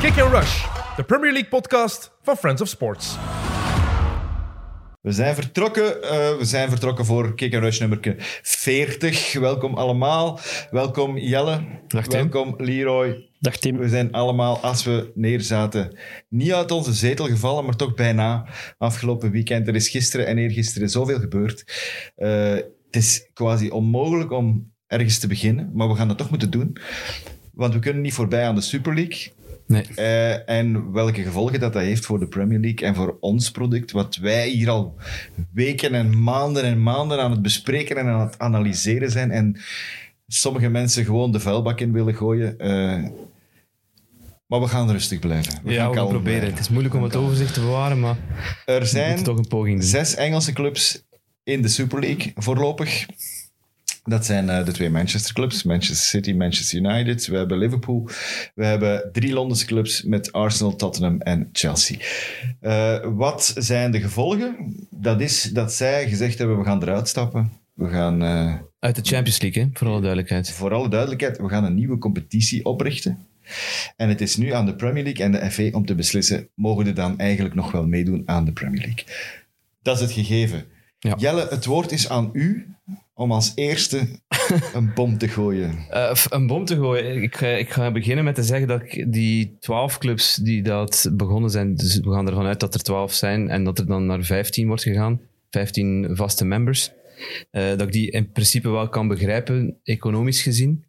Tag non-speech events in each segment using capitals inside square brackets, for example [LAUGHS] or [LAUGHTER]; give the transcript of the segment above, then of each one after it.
Kick and Rush, de Premier League podcast van Friends of Sports. We zijn vertrokken. eh, we zijn vertrokken voor Kick and Rush nummer 40. Welkom allemaal. Welkom Jelle. Dag, Tim. Welkom Leroy. Dag Tim. We zijn allemaal, als we neerzaten, niet uit onze zetel gevallen, maar toch bijna. Afgelopen weekend. Er is gisteren en eergisteren zoveel gebeurd. Eh, het is quasi onmogelijk om ergens te beginnen, maar we gaan dat toch moeten doen. Want we kunnen niet voorbij aan de Super League. Nee. Eh, en welke gevolgen dat, dat heeft voor de Premier League en voor ons product, wat wij hier al weken en maanden en maanden aan het bespreken en aan het analyseren zijn. En sommige mensen gewoon de vuilbak in willen gooien. eh, maar we gaan rustig blijven. We ja, gaan we gaan proberen. blijven. Het is moeilijk om het overzicht te bewaren, maar Er zijn toch een poging zes Engelse clubs in de Super League voorlopig. Dat zijn eh, de twee Manchester clubs, Manchester City, Manchester United. We hebben Liverpool. We hebben drie Londense clubs met Arsenal, Tottenham en Chelsea. Eh, wat zijn de gevolgen? Dat is dat zij gezegd hebben, we gaan eruit stappen. We gaan, eh, Uit de Champions League, hè, voor alle duidelijkheid. voor alle duidelijkheid, we gaan een nieuwe competitie oprichten. En het is nu aan de Premier League en de FA om te beslissen, mogen we dan eigenlijk nog wel meedoen aan de Premier League? Dat is het gegeven. Ja. Jelle, het woord is aan u om als eerste een bom te gooien. Eh, een bom te gooien. Ik ga, ik ga beginnen met te zeggen dat die twaalf clubs die dat begonnen zijn, dus we gaan ervan uit dat er twaalf zijn en dat er dan naar vijftien wordt gegaan, vijftien vaste members, eh, dat ik die in principe wel kan begrijpen, economisch gezien.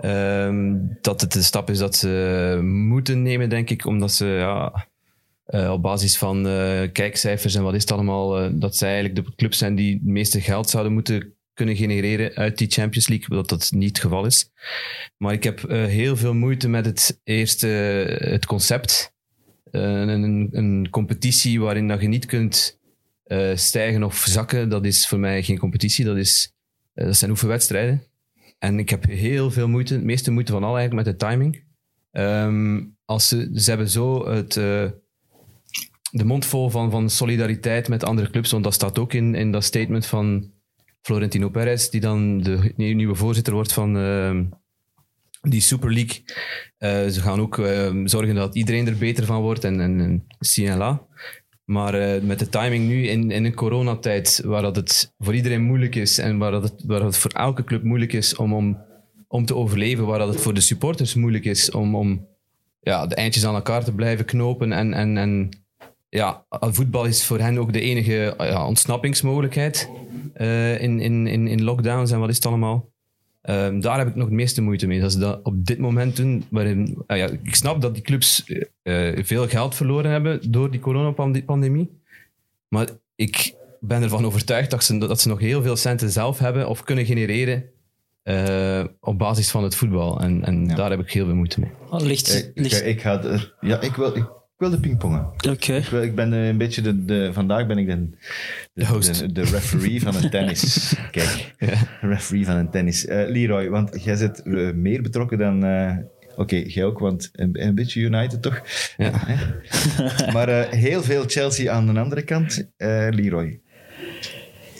Ehm, dat het een stap is dat ze moeten nemen, denk ik, omdat ze ja, eh, op basis van kijkcijfers en wat is het allemaal, dat zij eigenlijk de clubs zijn die het meeste geld zouden moeten kunnen genereren uit die Champions League, dat dat niet het geval is. Maar ik heb eh, heel veel moeite met het eerste, het concept. Eh, een, een competitie waarin dat je niet kunt eh, stijgen of zakken, dat is voor mij geen competitie, dat, is, dat zijn oefenwedstrijden. En ik heb heel veel moeite, het meeste moeite van al eigenlijk met de timing. Ehm, als ze, ze hebben zo het, de mond vol van, van solidariteit met andere clubs, want dat staat ook in, in dat statement van Florentino Perez, die dan de nieuwe voorzitter wordt van ehm, die Super League. Eh, ze gaan ook ehm, zorgen dat iedereen er beter van wordt en, en, en. Maar eh, met de timing nu in, in een coronatijd, waar dat het voor iedereen moeilijk is en waar, dat het, waar het voor elke club moeilijk is om, om, om te overleven, waar dat het voor de supporters moeilijk is om, om ja, de eindjes aan elkaar te blijven knopen. En, en, en ja, voetbal is voor hen ook de enige ja, ontsnappingsmogelijkheid eh, in, in, in, in lockdowns en wat is het allemaal. Ehm, daar heb ik nog het meeste moeite mee. Dat ze dat op dit moment doen, waarin... ja, ik snap dat die clubs eh, eh, veel geld verloren hebben door die coronapandemie. Maar ik ben ervan overtuigd dat ze, dat ze nog heel veel centen zelf hebben of kunnen genereren eh, op basis van het voetbal. En, en Ja. daar heb ik heel veel moeite mee. Oh, ligt, Eh, Ik, ik, ga er, ja, ik wil, ik, ik wil de pingpongen. Oké. Ik, ben eh, een beetje de, de... Vandaag ben ik de, de, host. de, de referee van een tennis. [LAUGHS] Kijk, referee van een tennis. Eh, Leroy, want jij zit eh, meer betrokken dan... Oké, jij ook, want een, een beetje United toch? Ja. Hè? [LAUGHS] maar heel veel Chelsea aan de andere kant. Leroy,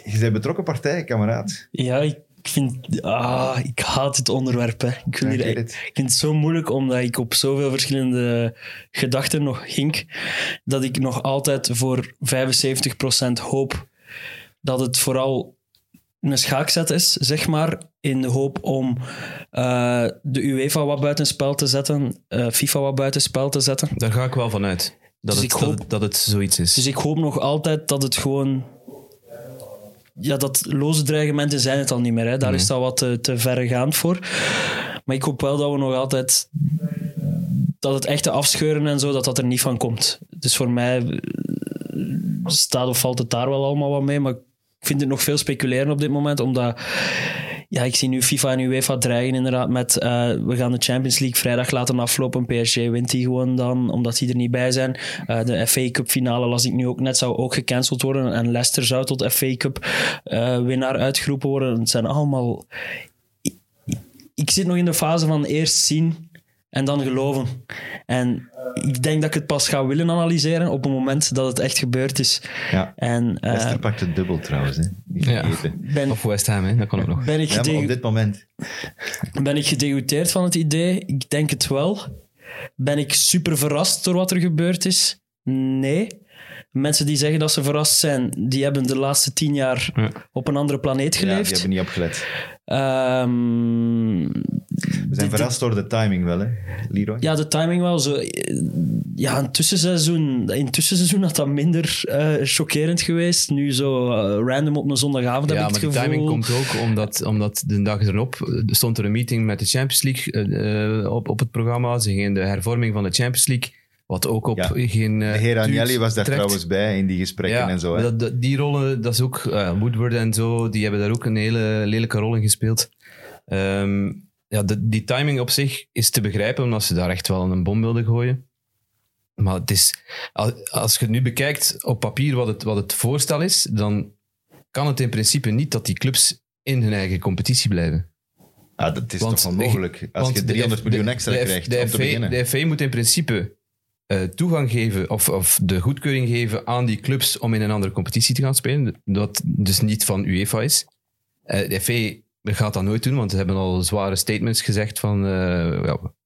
je bent betrokken partij, kameraad. Ja, ik vind... Ah, ik haat dit onderwerp. Hè. Ik, vind Ja, ik het. ik vind het zo moeilijk, omdat ik op zoveel verschillende gedachten nog hink, dat ik nog altijd voor 75% hoop dat het vooral een schaakzet is, zeg maar, in de hoop om eh, de UEFA wat buitenspel te zetten, eh, FIFA wat buitenspel te zetten. Daar ga ik wel van uit. Dat, Dus het, ik dat, hoop- het, dat het zoiets is. Dus ik hoop nog altijd dat het gewoon. Ja, dat loze dreigementen zijn het al niet meer. Hè. Daar is al wat te, te verregaand voor. Maar ik hoop wel dat we nog altijd. dat het echte afscheuren en zo, dat dat er niet van komt. Dus voor mij eh, staat of valt het daar wel allemaal wat mee. Maar ik vind het nog veel speculeren op dit moment, omdat. Ja, ik zie nu FIFA en UEFA dreigen inderdaad met eh, we gaan de Champions League vrijdag laten aflopen. PSG wint die gewoon dan, omdat die er niet bij zijn. Eh, de FA Cup finale las ik nu ook net, zou ook gecanceld worden. En Leicester zou tot FA Cup eh, winnaar uitgeroepen worden. Het zijn allemaal... Ik, ik zit nog in de fase van eerst zien en dan geloven. En ik denk dat ik het pas ga willen analyseren op het moment dat het echt gebeurd is. Ja. En eh, Leicester pakt het dubbel trouwens. Hè. Ja. ben, Of West Ham, hè? dat kan ook nog. ben, ik Ja, op dit moment. ben ik gedegoûteerd van het idee? Ik denk het wel. Ben ik super verrast door wat er gebeurd is? Nee. Mensen die zeggen dat ze verrast zijn, die hebben de laatste tien jaar Ja. op een andere planeet Ja, die geleefd. hebben niet opgelet. Ehm, We zijn verrast door de timing wel, hè, Leroy? Ja, de timing wel. Zo, ja, een tussenseizoen, in het tussenseizoen had dat minder eh, chockerend geweest. Nu zo eh, random op een zondagavond Ja, heb maar ik de het gevoel... timing komt ook omdat, omdat de dag erop stond er een meeting met de Champions League eh, op, op het programma. Ze gingen de hervorming van de Champions League, wat ook op Ja. geen... De heer Agnelli was daar trekt. trouwens bij in die gesprekken Ja, en zo. Hè? dat- dat- die rollen, dat is ook eh, Woodward en zo, die hebben daar ook een hele lelijke rol in gespeeld. Ehm, ja, de- die timing op zich is te begrijpen, omdat ze daar echt wel een bom wilden gooien. Maar het is, als, als je het nu bekijkt op papier wat het, wat het voorstel is, dan kan het in principe niet dat die clubs in hun eigen competitie blijven. Ah, dat is Want- toch onmogelijk? Als je de 300 F- miljoen extra de krijgt de om te beginnen. De FA moet in principe eh, toegang geven of, of de goedkeuring geven aan die clubs om in een andere competitie te gaan spelen. Dat dus niet van UEFA is. Eh, de FA gaat dat nooit doen, want ze hebben al zware statements gezegd van eh,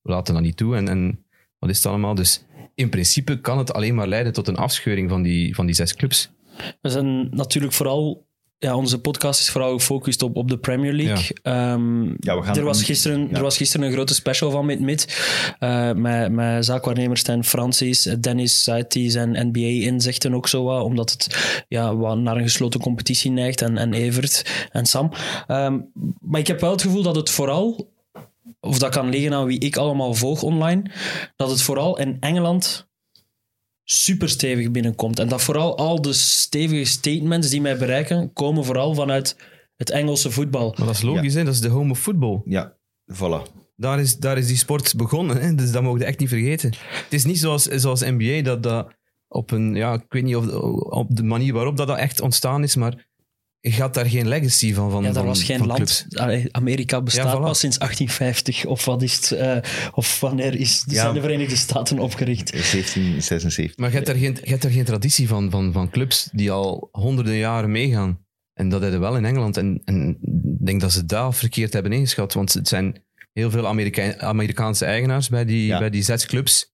we laten dat niet toe en, en wat is het allemaal. Dus in principe kan het alleen maar leiden tot een afscheuring van die, van die zes clubs. We zijn natuurlijk vooral... Ja, onze podcast is vooral gefocust op, op de Premier League. Ehm, Ja, we gaan er, was een- gisteren, ja. er was gisteren een grote special van Mid Mid. eh, met, met zaakwaarnemer Stijn Francis, Dennis Saitis en NBA-inzichten ook zo wat. Omdat het ja, wat naar een gesloten competitie neigt. En, en Evert en Sam. Ehm, maar ik heb wel het gevoel dat het vooral... Of dat kan liggen aan wie ik allemaal volg online. Dat het vooral in Engeland super stevig binnenkomt. En dat vooral al de stevige statements die mij bereiken, komen vooral vanuit het Engelse voetbal. Maar dat is logisch, hè? dat is de home of football. Ja, voilà. Daar is, daar is die sport begonnen, hè? dus dat mogen we echt niet vergeten. Het is niet zoals, zoals NBA, dat dat op een, ja, ik weet niet of, op de manier waarop dat, dat echt ontstaan is, maar gaat daar geen legacy van, van Ja, dat van, was geen van land. Allee, Amerika bestaat Ja, voilà. pas sinds 1850. Of wat is het? eh, of wanneer is, Ja. zijn de Verenigde Staten opgericht? 1776. Maar je hebt daar geen, je hebt daar geen traditie van, van, van clubs die al honderden jaren meegaan. En dat hebben we wel in Engeland. En, en ik denk dat ze daar verkeerd hebben ingeschat, want het zijn heel veel Amerika Amerikaanse eigenaars bij die, Ja. bij die zes clubs.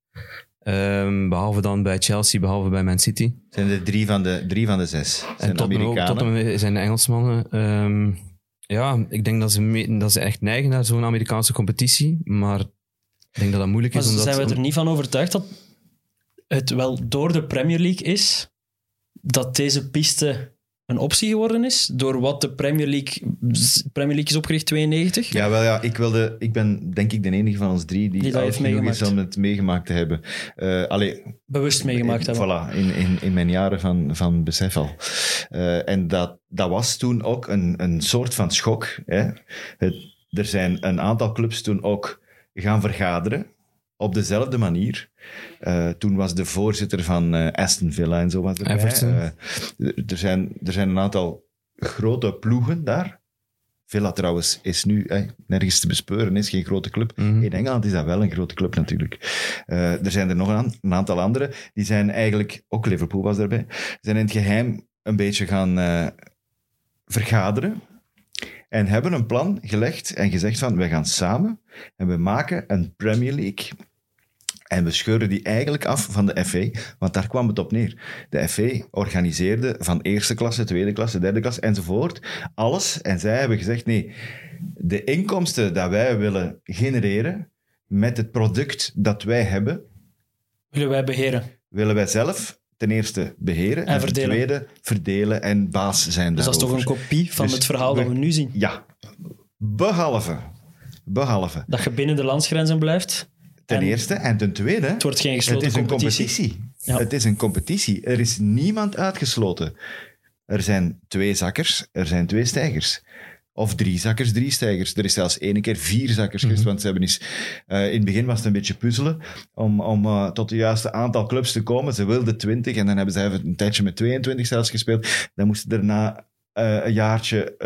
Ehm, behalve dan bij Chelsea, behalve bij Man City. zijn er drie van de, drie van de zes. Zijn En Tottenham, ook, Amerikanen. Tottenham zijn de Engelsmannen. Ehm, ja, ik denk dat ze, me- dat ze echt neigen naar zo'n Amerikaanse competitie. Maar ik denk dat dat moeilijk Maar is. Omdat, zijn we er niet van overtuigd dat het wel door de Premier League is dat deze piste een optie geworden is? Door wat de Premier League, Premier League is opgericht 92? Ja, wel ja, ik, wilde, ik ben denk ik de enige van ons drie die, Die dat heeft meegemaakt. om het meegemaakt te hebben. Eh allee, Bewust meegemaakt in, hebben. Voilà, in, in, in mijn jaren van, van besef al. Eh, en dat, dat was toen ook een, een soort van schok. Hè? Het, er zijn een aantal clubs toen ook gaan vergaderen. Op dezelfde manier. Eh, toen was de voorzitter van eh, Aston Villa en zo was erbij. Eh, er, zijn, er zijn een aantal grote ploegen daar. Villa trouwens is nu eh, nergens te bespeuren, is geen grote club. Mhm. In Engeland is dat wel een grote club natuurlijk. Er zijn er nog een, een aantal andere. Die zijn eigenlijk, ook Liverpool was daarbij, zijn in het geheim een beetje gaan vergaderen. En hebben een plan gelegd en gezegd van, we gaan samen en we maken een Premier League. En we scheuren die eigenlijk af van de FA, want daar kwam het op neer. De FA organiseerde van eerste klasse, tweede klasse, derde klasse enzovoort alles. En zij hebben gezegd, nee, de inkomsten dat wij willen genereren met het product dat wij hebben, Willen wij beheren. willen wij zelf ten eerste beheren en, ten verdelen. tweede verdelen en baas zijn Dus dat is toch daarover. een kopie van Dus het verhaal dat we- we nu zien. Ja, behalve. Behalve. Dat je binnen de landsgrenzen blijft. Ten En eerste. En ten tweede, Het wordt geen het gesloten is een competitie. Ja. Het is een competitie. Er is niemand uitgesloten. Er zijn twee zakkers, er zijn twee stijgers. Of drie zakkers, drie stijgers. Er is zelfs één keer vier zakkers geweest, want ze hebben eens... eh, in het begin was het een beetje puzzelen om, om eh, tot het juiste aantal clubs te komen. Ze wilden 20 en dan hebben ze even een tijdje met 22 zelfs gespeeld. Dan moesten er na eh, een jaartje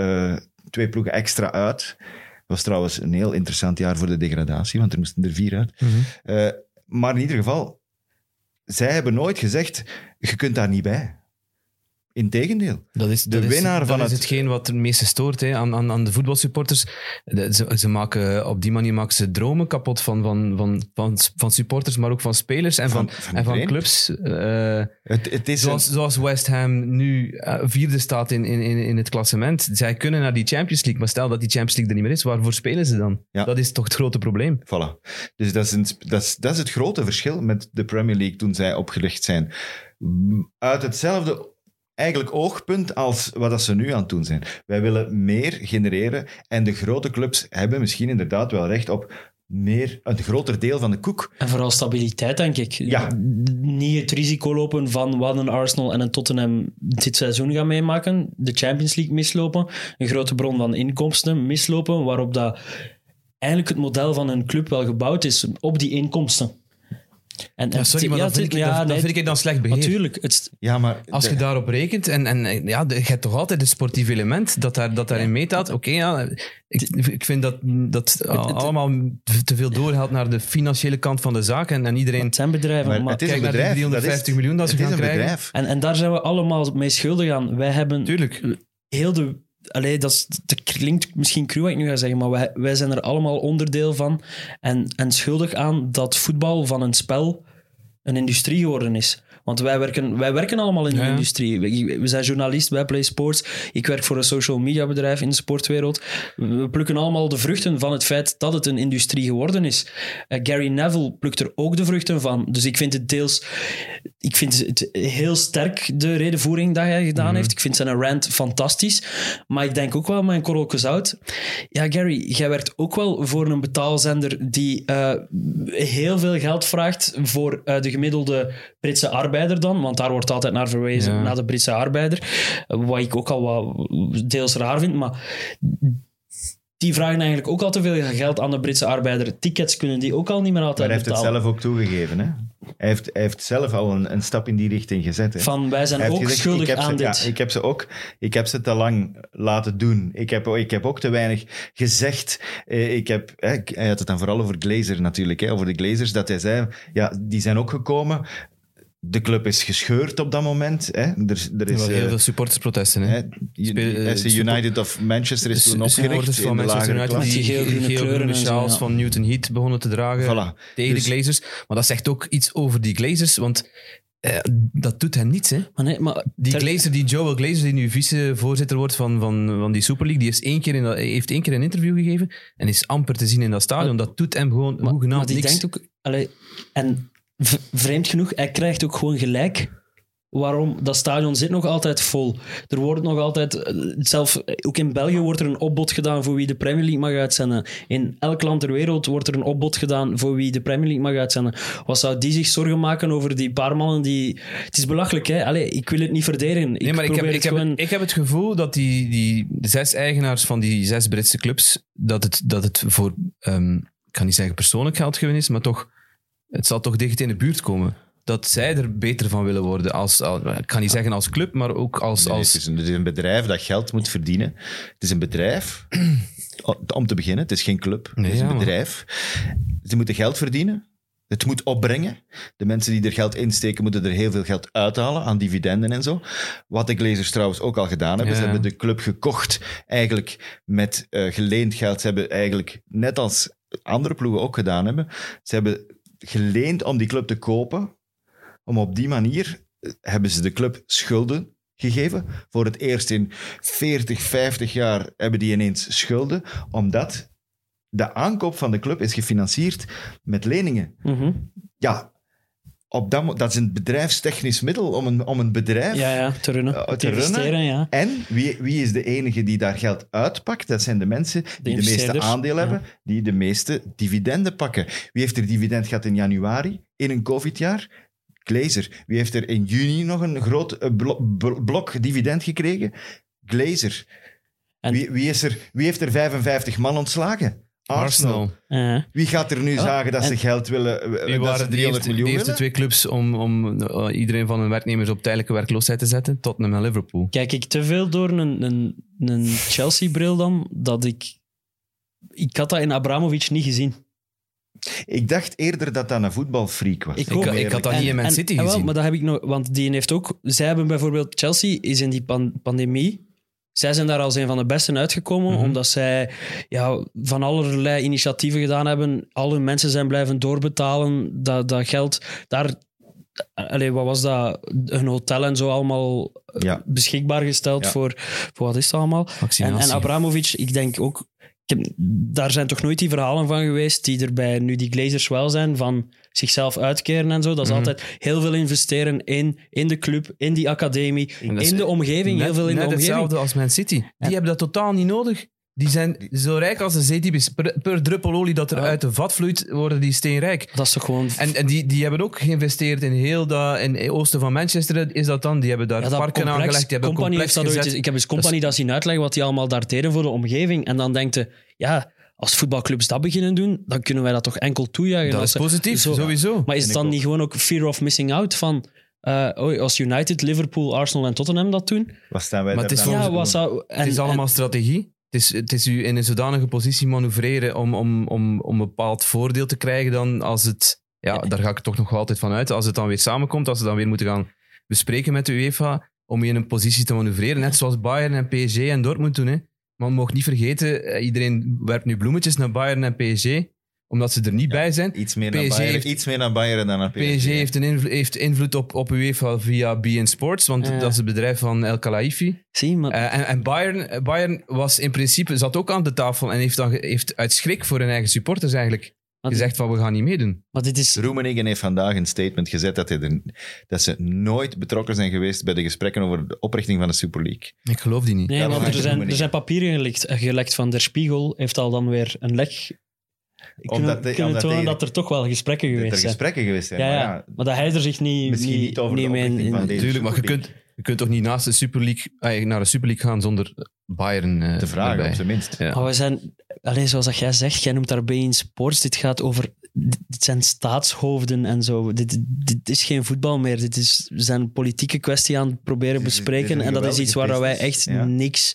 twee ploegen extra uit. Was trouwens een heel interessant jaar voor de degradatie, want er moesten er vier uit. Eh, maar in ieder geval, zij hebben nooit gezegd, je kunt daar niet bij. Integendeel. Dat is, De dat is- winnaar dat van is het- hetgeen wat het meeste stoort hè, aan, aan, aan de voetbalsupporters. De- Ze, ze maken, op die manier maken ze dromen kapot van, van, van, van, van supporters, maar ook van spelers en van, Van- van en van clubs. Eh, Het, het is zoals, een- zoals West Ham nu eh, vierde staat in, in, in in het klassement. Zij kunnen naar die Champions League, maar stel dat die Champions League er niet meer is, waarvoor spelen ze dan? Ja. Dat is toch het grote probleem. Voilà. Dus dat is, een, dat, is, dat is het grote verschil met de Premier League toen zij opgericht zijn. Uit hetzelfde eigenlijk oogpunt als wat dat ze nu aan het doen zijn. Wij willen meer genereren en de grote clubs hebben misschien inderdaad wel recht op meer, een groter deel van de koek. En vooral stabiliteit, denk ik. Ja. Niet het risico lopen van wat een Arsenal en een Tottenham dit seizoen gaan meemaken. De Champions League mislopen. Een grote bron van inkomsten mislopen. Waarop dat eigenlijk het model van een club wel gebouwd is op die inkomsten. En, Ja, sorry, maar ja, dat, vind ik, ja, dat, dat nee, vind ik dan slecht beheer. Natuurlijk. Het, Ja, maar Als je daarop rekent, en, en ja, de- je hebt toch altijd het sportief element dat, daar, dat daarin meetaat. Oké, ja, ik, ik vind dat dat allemaal te veel doorgaat naar de financiële kant van de zaak. En, en iedereen het zijn bedrijven. maar maar- het is kijk een naar die bedrijf. 350 dat is, miljoen dat ze het gaan is een krijgen. bedrijf. en, en daar zijn we allemaal mee schuldig aan. Wij hebben Tuurlijk. heel de. Allee, dat, klinkt misschien cru wat ik nu ga zeggen, maar wij, wij zijn er allemaal onderdeel van en, en schuldig aan dat voetbal van een spel een industrie geworden is. Want wij werken, wij werken allemaal in de Ja. industrie. We, zijn journalist bij Play Sports. Ik werk voor een social media bedrijf in de sportwereld. We plukken allemaal de vruchten van het feit dat het een industrie geworden is. Eh, Gary Neville plukt er ook de vruchten van. Dus ik vind het deels... Ik vind het heel sterk, de redenvoering dat hij gedaan heeft. Ik vind zijn rant fantastisch. Maar ik denk ook wel, mijn korreltje zout... Ja, Gary, jij werkt ook wel voor een betaalzender die eh, heel veel geld vraagt voor eh, de gemiddelde Britse arbeider dan. Want daar wordt altijd naar verwezen, Ja. naar de Britse arbeider. Wat ik ook al wat deels raar vind, maar... Die vragen eigenlijk ook al te veel geld aan de Britse arbeider. Tickets kunnen die ook al niet meer Maar altijd hij heeft het zelf ook toegegeven. Hè? Hij, heeft, hij heeft zelf al een, een stap in die richting gezet. Hè? Van, wij zijn ook gezegd, schuldig ik aan ze, dit. Ja, ik heb ze ook ik heb ze te lang laten doen. Ik heb, ik heb ook te weinig gezegd. Eh, Ik heb, hè, hij had het dan vooral over Glazer natuurlijk. Hè, over de Glazers, dat hij zei, ja, die zijn ook gekomen. De club is gescheurd op dat moment. Hè. Er, er is, heel eh, veel supportersprotesten. Hè. hè, eh, SC support- United of Manchester is toen De opgericht van de Manchester United die geel-groene sjaals ja. van Newton Heat begonnen te dragen Voilà. tegen Dus- de Glazers. Maar dat zegt ook iets over die Glazers, want eh, dat doet hen niets. Hè. Maar nee, maar Die ter- Glazer, die Joel Glazer, die nu vicevoorzitter wordt van, van, van die Super League, die is één keer in dat, heeft één keer een interview gegeven en is amper te zien in dat stadion. Dat doet hem gewoon Maar, hoegenaamd maar die niks. denkt ook... Allee, en vreemd genoeg, hij krijgt ook gewoon gelijk. Waarom? Dat stadion zit nog altijd vol. Er wordt nog altijd... eh, Zelf, eh, ook in België wordt er een opbod gedaan voor wie de Premier League mag uitzenden. In elk land ter wereld wordt er een opbod gedaan voor wie de Premier League mag uitzenden. Wat zou die zich zorgen maken over die paar mannen die... Het is belachelijk, hè? Allee, ik wil het niet verdedigen. Nee, maar ik heb, ik, het heb, ik heb het gevoel dat die, die zes eigenaars van die zes Britse clubs, dat het, dat het voor, ehm, ik kan niet zeggen persoonlijk geld gewin is, maar toch, het zal toch dicht in de buurt komen. Dat zij er beter van willen worden. Als, ik kan niet zeggen als club, maar ook als... Nee, het, is een, het is een bedrijf dat geld moet verdienen. Het is een bedrijf, [CLEARS THROAT] om te beginnen. Het is geen club, Nee, het is een ja, bedrijf. Ze moeten geld verdienen. Het moet opbrengen. De mensen die er geld insteken, moeten er heel veel geld uithalen aan dividenden en zo. Wat de Glazers trouwens ook al gedaan hebben. Ja, Ze hebben de club gekocht, eigenlijk met eh, geleend geld. Ze hebben eigenlijk, net als andere ploegen ook gedaan hebben, ze hebben geleend om die club te kopen. Om op die manier eh, hebben ze de club schulden gegeven. Voor het eerst in 40, 50 jaar hebben die ineens schulden, omdat de aankoop van de club is gefinancierd met leningen. Mhm. Ja, op dat, dat is een bedrijfstechnisch middel om een, om een bedrijf... Ja, ja, te runnen. Eh, te, te runnen. ja. En wie, wie is de enige die daar geld uitpakt? Dat zijn de mensen die de, meeste aandelen hebben, die de meeste dividenden pakken. Wie heeft er dividend gehad in januari, in een COVID-jaar? Glazer. Wie heeft er in juni nog een groot eh, blo- bl- blok dividend gekregen? Glazer. En- Wie, wie, is er, wie heeft er 55 man ontslagen? Arsenal. Wie gaat er nu Ja, zagen dat en- ze geld willen, eh, Die dat ze waren de 300 eerste, de miljoen eerste willen? twee clubs om, om eh, iedereen van hun werknemers op tijdelijke werkloosheid te zetten. Tottenham en Liverpool. Kijk ik te veel door een, een, een Chelsea-bril dan, dat ik... Ik had dat in Abramovic niet gezien. Ik dacht eerder dat dat een voetbalfreak was. Ik Ik, ook. ik had dat niet in Man City en wel, gezien. maar dat heb ik nog, want die heeft ook. Zij hebben bijvoorbeeld Chelsea is in die pan- pandemie. Zij zijn daar als een van de besten uitgekomen, Mhm. omdat zij ja, van allerlei initiatieven gedaan hebben. Al hun mensen zijn blijven doorbetalen. Dat, dat geld daar. Allee, wat was dat? Een hotel en zo allemaal eh, Ja. beschikbaar gesteld Ja. voor, voor wat is dat allemaal? En, en Abramovic, ik denk ook. Ik heb, daar zijn toch nooit die verhalen van geweest die er bij nu die Glazers wel zijn, van zichzelf uitkeren en zo. Dat is Mhm. altijd heel veel investeren in, in de club, in die academie, dat in de omgeving, net, heel veel in net de omgeving. hetzelfde als Man City. Die En- hebben dat totaal niet nodig. Die zijn zo rijk als de zeediepjes. Per, per druppel olie dat er Ja. uit de vat vloeit, worden die steenrijk. Dat is toch gewoon... En, en die, die hebben ook geïnvesteerd in heel dat... In het oosten van Manchester is dat dan. Die hebben daar Ja, dat parken complex, aangelegd. Die hebben complex dat gezet. ik heb eens Dat is- Company dat zien uitleggen wat die allemaal daar deden voor de omgeving. En dan denkt je, ja, als voetbalclubs dat beginnen doen, dan kunnen wij dat toch enkel toejuichen. Dat is positief, zo- sowieso. Maar is het dan niet gewoon ook fear of missing out van... eh, oh, als United, Liverpool, Arsenal en Tottenham dat doen? Wat staan wij Maar daar het is dan Ja, voor wat doen? zou... En, het is allemaal en- strategie. Het is, het is u in een zodanige positie manoeuvreren om, om, om, om een bepaald voordeel te krijgen dan als het... Ja, daar ga ik toch nog altijd van uit. Als het dan weer samenkomt, als ze dan weer moeten gaan bespreken met de UEFA om je in een positie te manoeuvreren. Net zoals Bayern en PSG en Dortmund doen. Hè. Maar we mogen niet vergeten, eh, iedereen werpt nu bloemetjes naar Bayern en PSG, omdat ze er niet bij zijn. Iets meer, naar PSG Bayern, heeft- iets meer naar Bayern dan naar PSG. PSG heeft, een invlo- heeft invloed op, op UEFA via BN Sports, want dat is het bedrijf van El Khelaifi. Zie, maar... Eh, en en Bayern, Bayern was in principe, zat ook aan de tafel en heeft, dan, heeft uit schrik voor hun eigen supporters eigenlijk maar, gezegd van we gaan niet meedoen. maar dit is... Roemenigen heeft vandaag een statement gezet dat, hij er, dat ze nooit betrokken zijn geweest bij de gesprekken over de oprichting van de Super League. Ik geloof die niet. Nee, want er zijn, er zijn papieren gelekt, gelekt van Der Spiegel, heeft al dan weer een lek... Omdat kunnen de- kunnen omdat tonen dat er toch wel gesprekken Dat geweest er zijn. gesprekken geweest zijn. Ja, maar ja, maar dat hij er zich niet, Misschien niet over de mee in- oprichting van in- deze- Tuurlijk, maar je kunt, je kunt toch niet naast de Super League, eh, naar de Super League gaan zonder Bayern eh, te vragen, erbij. op zijn minst. Ja. Maar we zijn, alleen zoals dat jij zegt, jij noemt daarbij in sports, dit gaat over, dit, dit zijn staatshoofden en zo. Dit, dit is geen voetbal meer. Dit is, we zijn een politieke kwestie aan het proberen Dit is- bespreken dit is een en dat is iets waar wij echt ja. niks,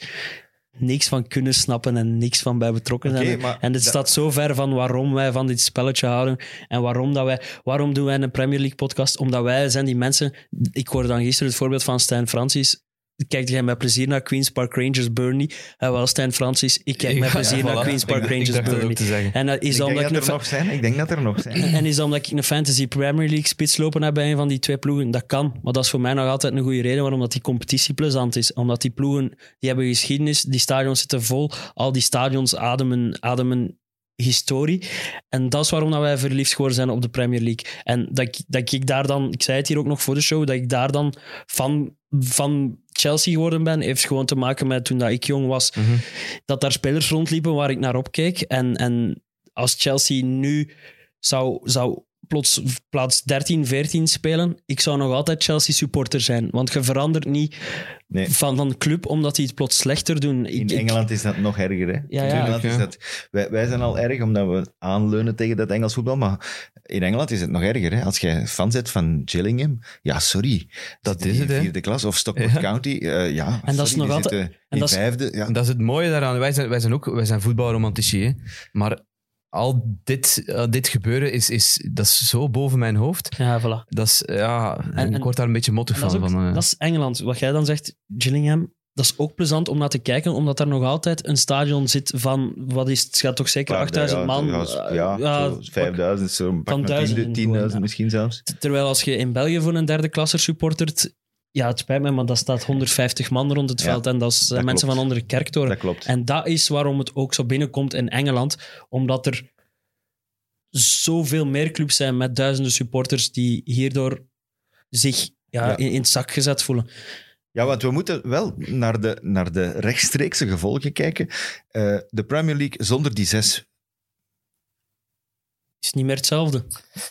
niks van kunnen snappen en niks van bij betrokken zijn. en dit dat- staat zo ver van waarom wij van dit spelletje houden en waarom, dat wij, waarom doen wij een Premier League podcast? Omdat wij zijn die mensen... Ik hoorde dan gisteren het voorbeeld van Stijn Francis. Kijkt jij met plezier naar Queen's Park Rangers Burnley? En wel, Stijn Francis, ik kijk met Ja, plezier [LAUGHS] naar voilà. Queen's Park Rangers ik Burnley. En dat is Ik dan denk dat er nog zijn. Ik denk dat er nog zijn. [CLEARS THROAT] en is dat omdat ik een fantasy Premier League spits lopen heb bij een van die twee ploegen? Dat kan. Maar dat is voor mij nog altijd een goede reden waarom dat die competitie plezant is. Omdat die ploegen, die hebben geschiedenis, die stadions zitten vol. Al die stadions ademen, ademen historie. En dat is waarom dat wij verliefd geworden zijn op de Premier League. En dat ik, dat ik daar dan, ik zei het hier ook nog voor de show, dat ik daar dan van, van Chelsea geworden ben, heeft gewoon te maken met toen dat ik jong was, Mhm. dat daar spelers rondliepen waar ik naar opkeek. En, en als Chelsea nu zou, zou plots plaats 13, 14 spelen, ik zou nog altijd Chelsea supporter zijn. Want je verandert niet Nee. van, van club omdat die het plots slechter doen. Ik- In ik- Engeland is dat nog erger. Hè? Ja, ja. In Engeland is ja. dat, wij, wij zijn al erg omdat we aanleunen tegen dat Engels voetbal. Maar in Engeland is het nog erger. Hè? Als jij fan bent van Gillingham, ja, sorry. Dat is het, hè. vierde klas of Stockport Ja. County. eh, ja, En dat is nog altijd- en dat is- vijfde. Ja. En Dat is het mooie daaraan. Wij zijn, wij zijn ook wij zijn voetbalromantici. Hè? Maar al dit, eh, dit gebeuren is, is, dat is zo boven mijn hoofd. Ja, voilà. Dat is, ja, En- ik word daar een beetje mottig En dat, van. is ook- van eh, dat is Engeland. Wat jij dan zegt, Gillingham, dat is ook plezant om naar te kijken, omdat er nog altijd een stadion zit van, wat is het, het gaat toch zeker Maar, 8000 ja, man? Ja, ja, ja, zo 5000, zo pak van maar duizenden 10.000 gewoon, 10.000 ja. misschien zelfs. Terwijl als je in België voor een derde klasser supportert, ja, het spijt me, maar dat staat 150 man rond het Ja, veld en dat is eh, dat mensen klopt. van onder de kerktoren. Dat klopt. En dat is waarom het ook zo binnenkomt in Engeland, omdat er zoveel meer clubs zijn met duizenden supporters die hierdoor zich ja, Ja. In, in het zak gezet voelen. Ja, want we moeten wel naar de, naar de rechtstreekse gevolgen kijken. Eh, de Premier League zonder die zes. is niet meer hetzelfde.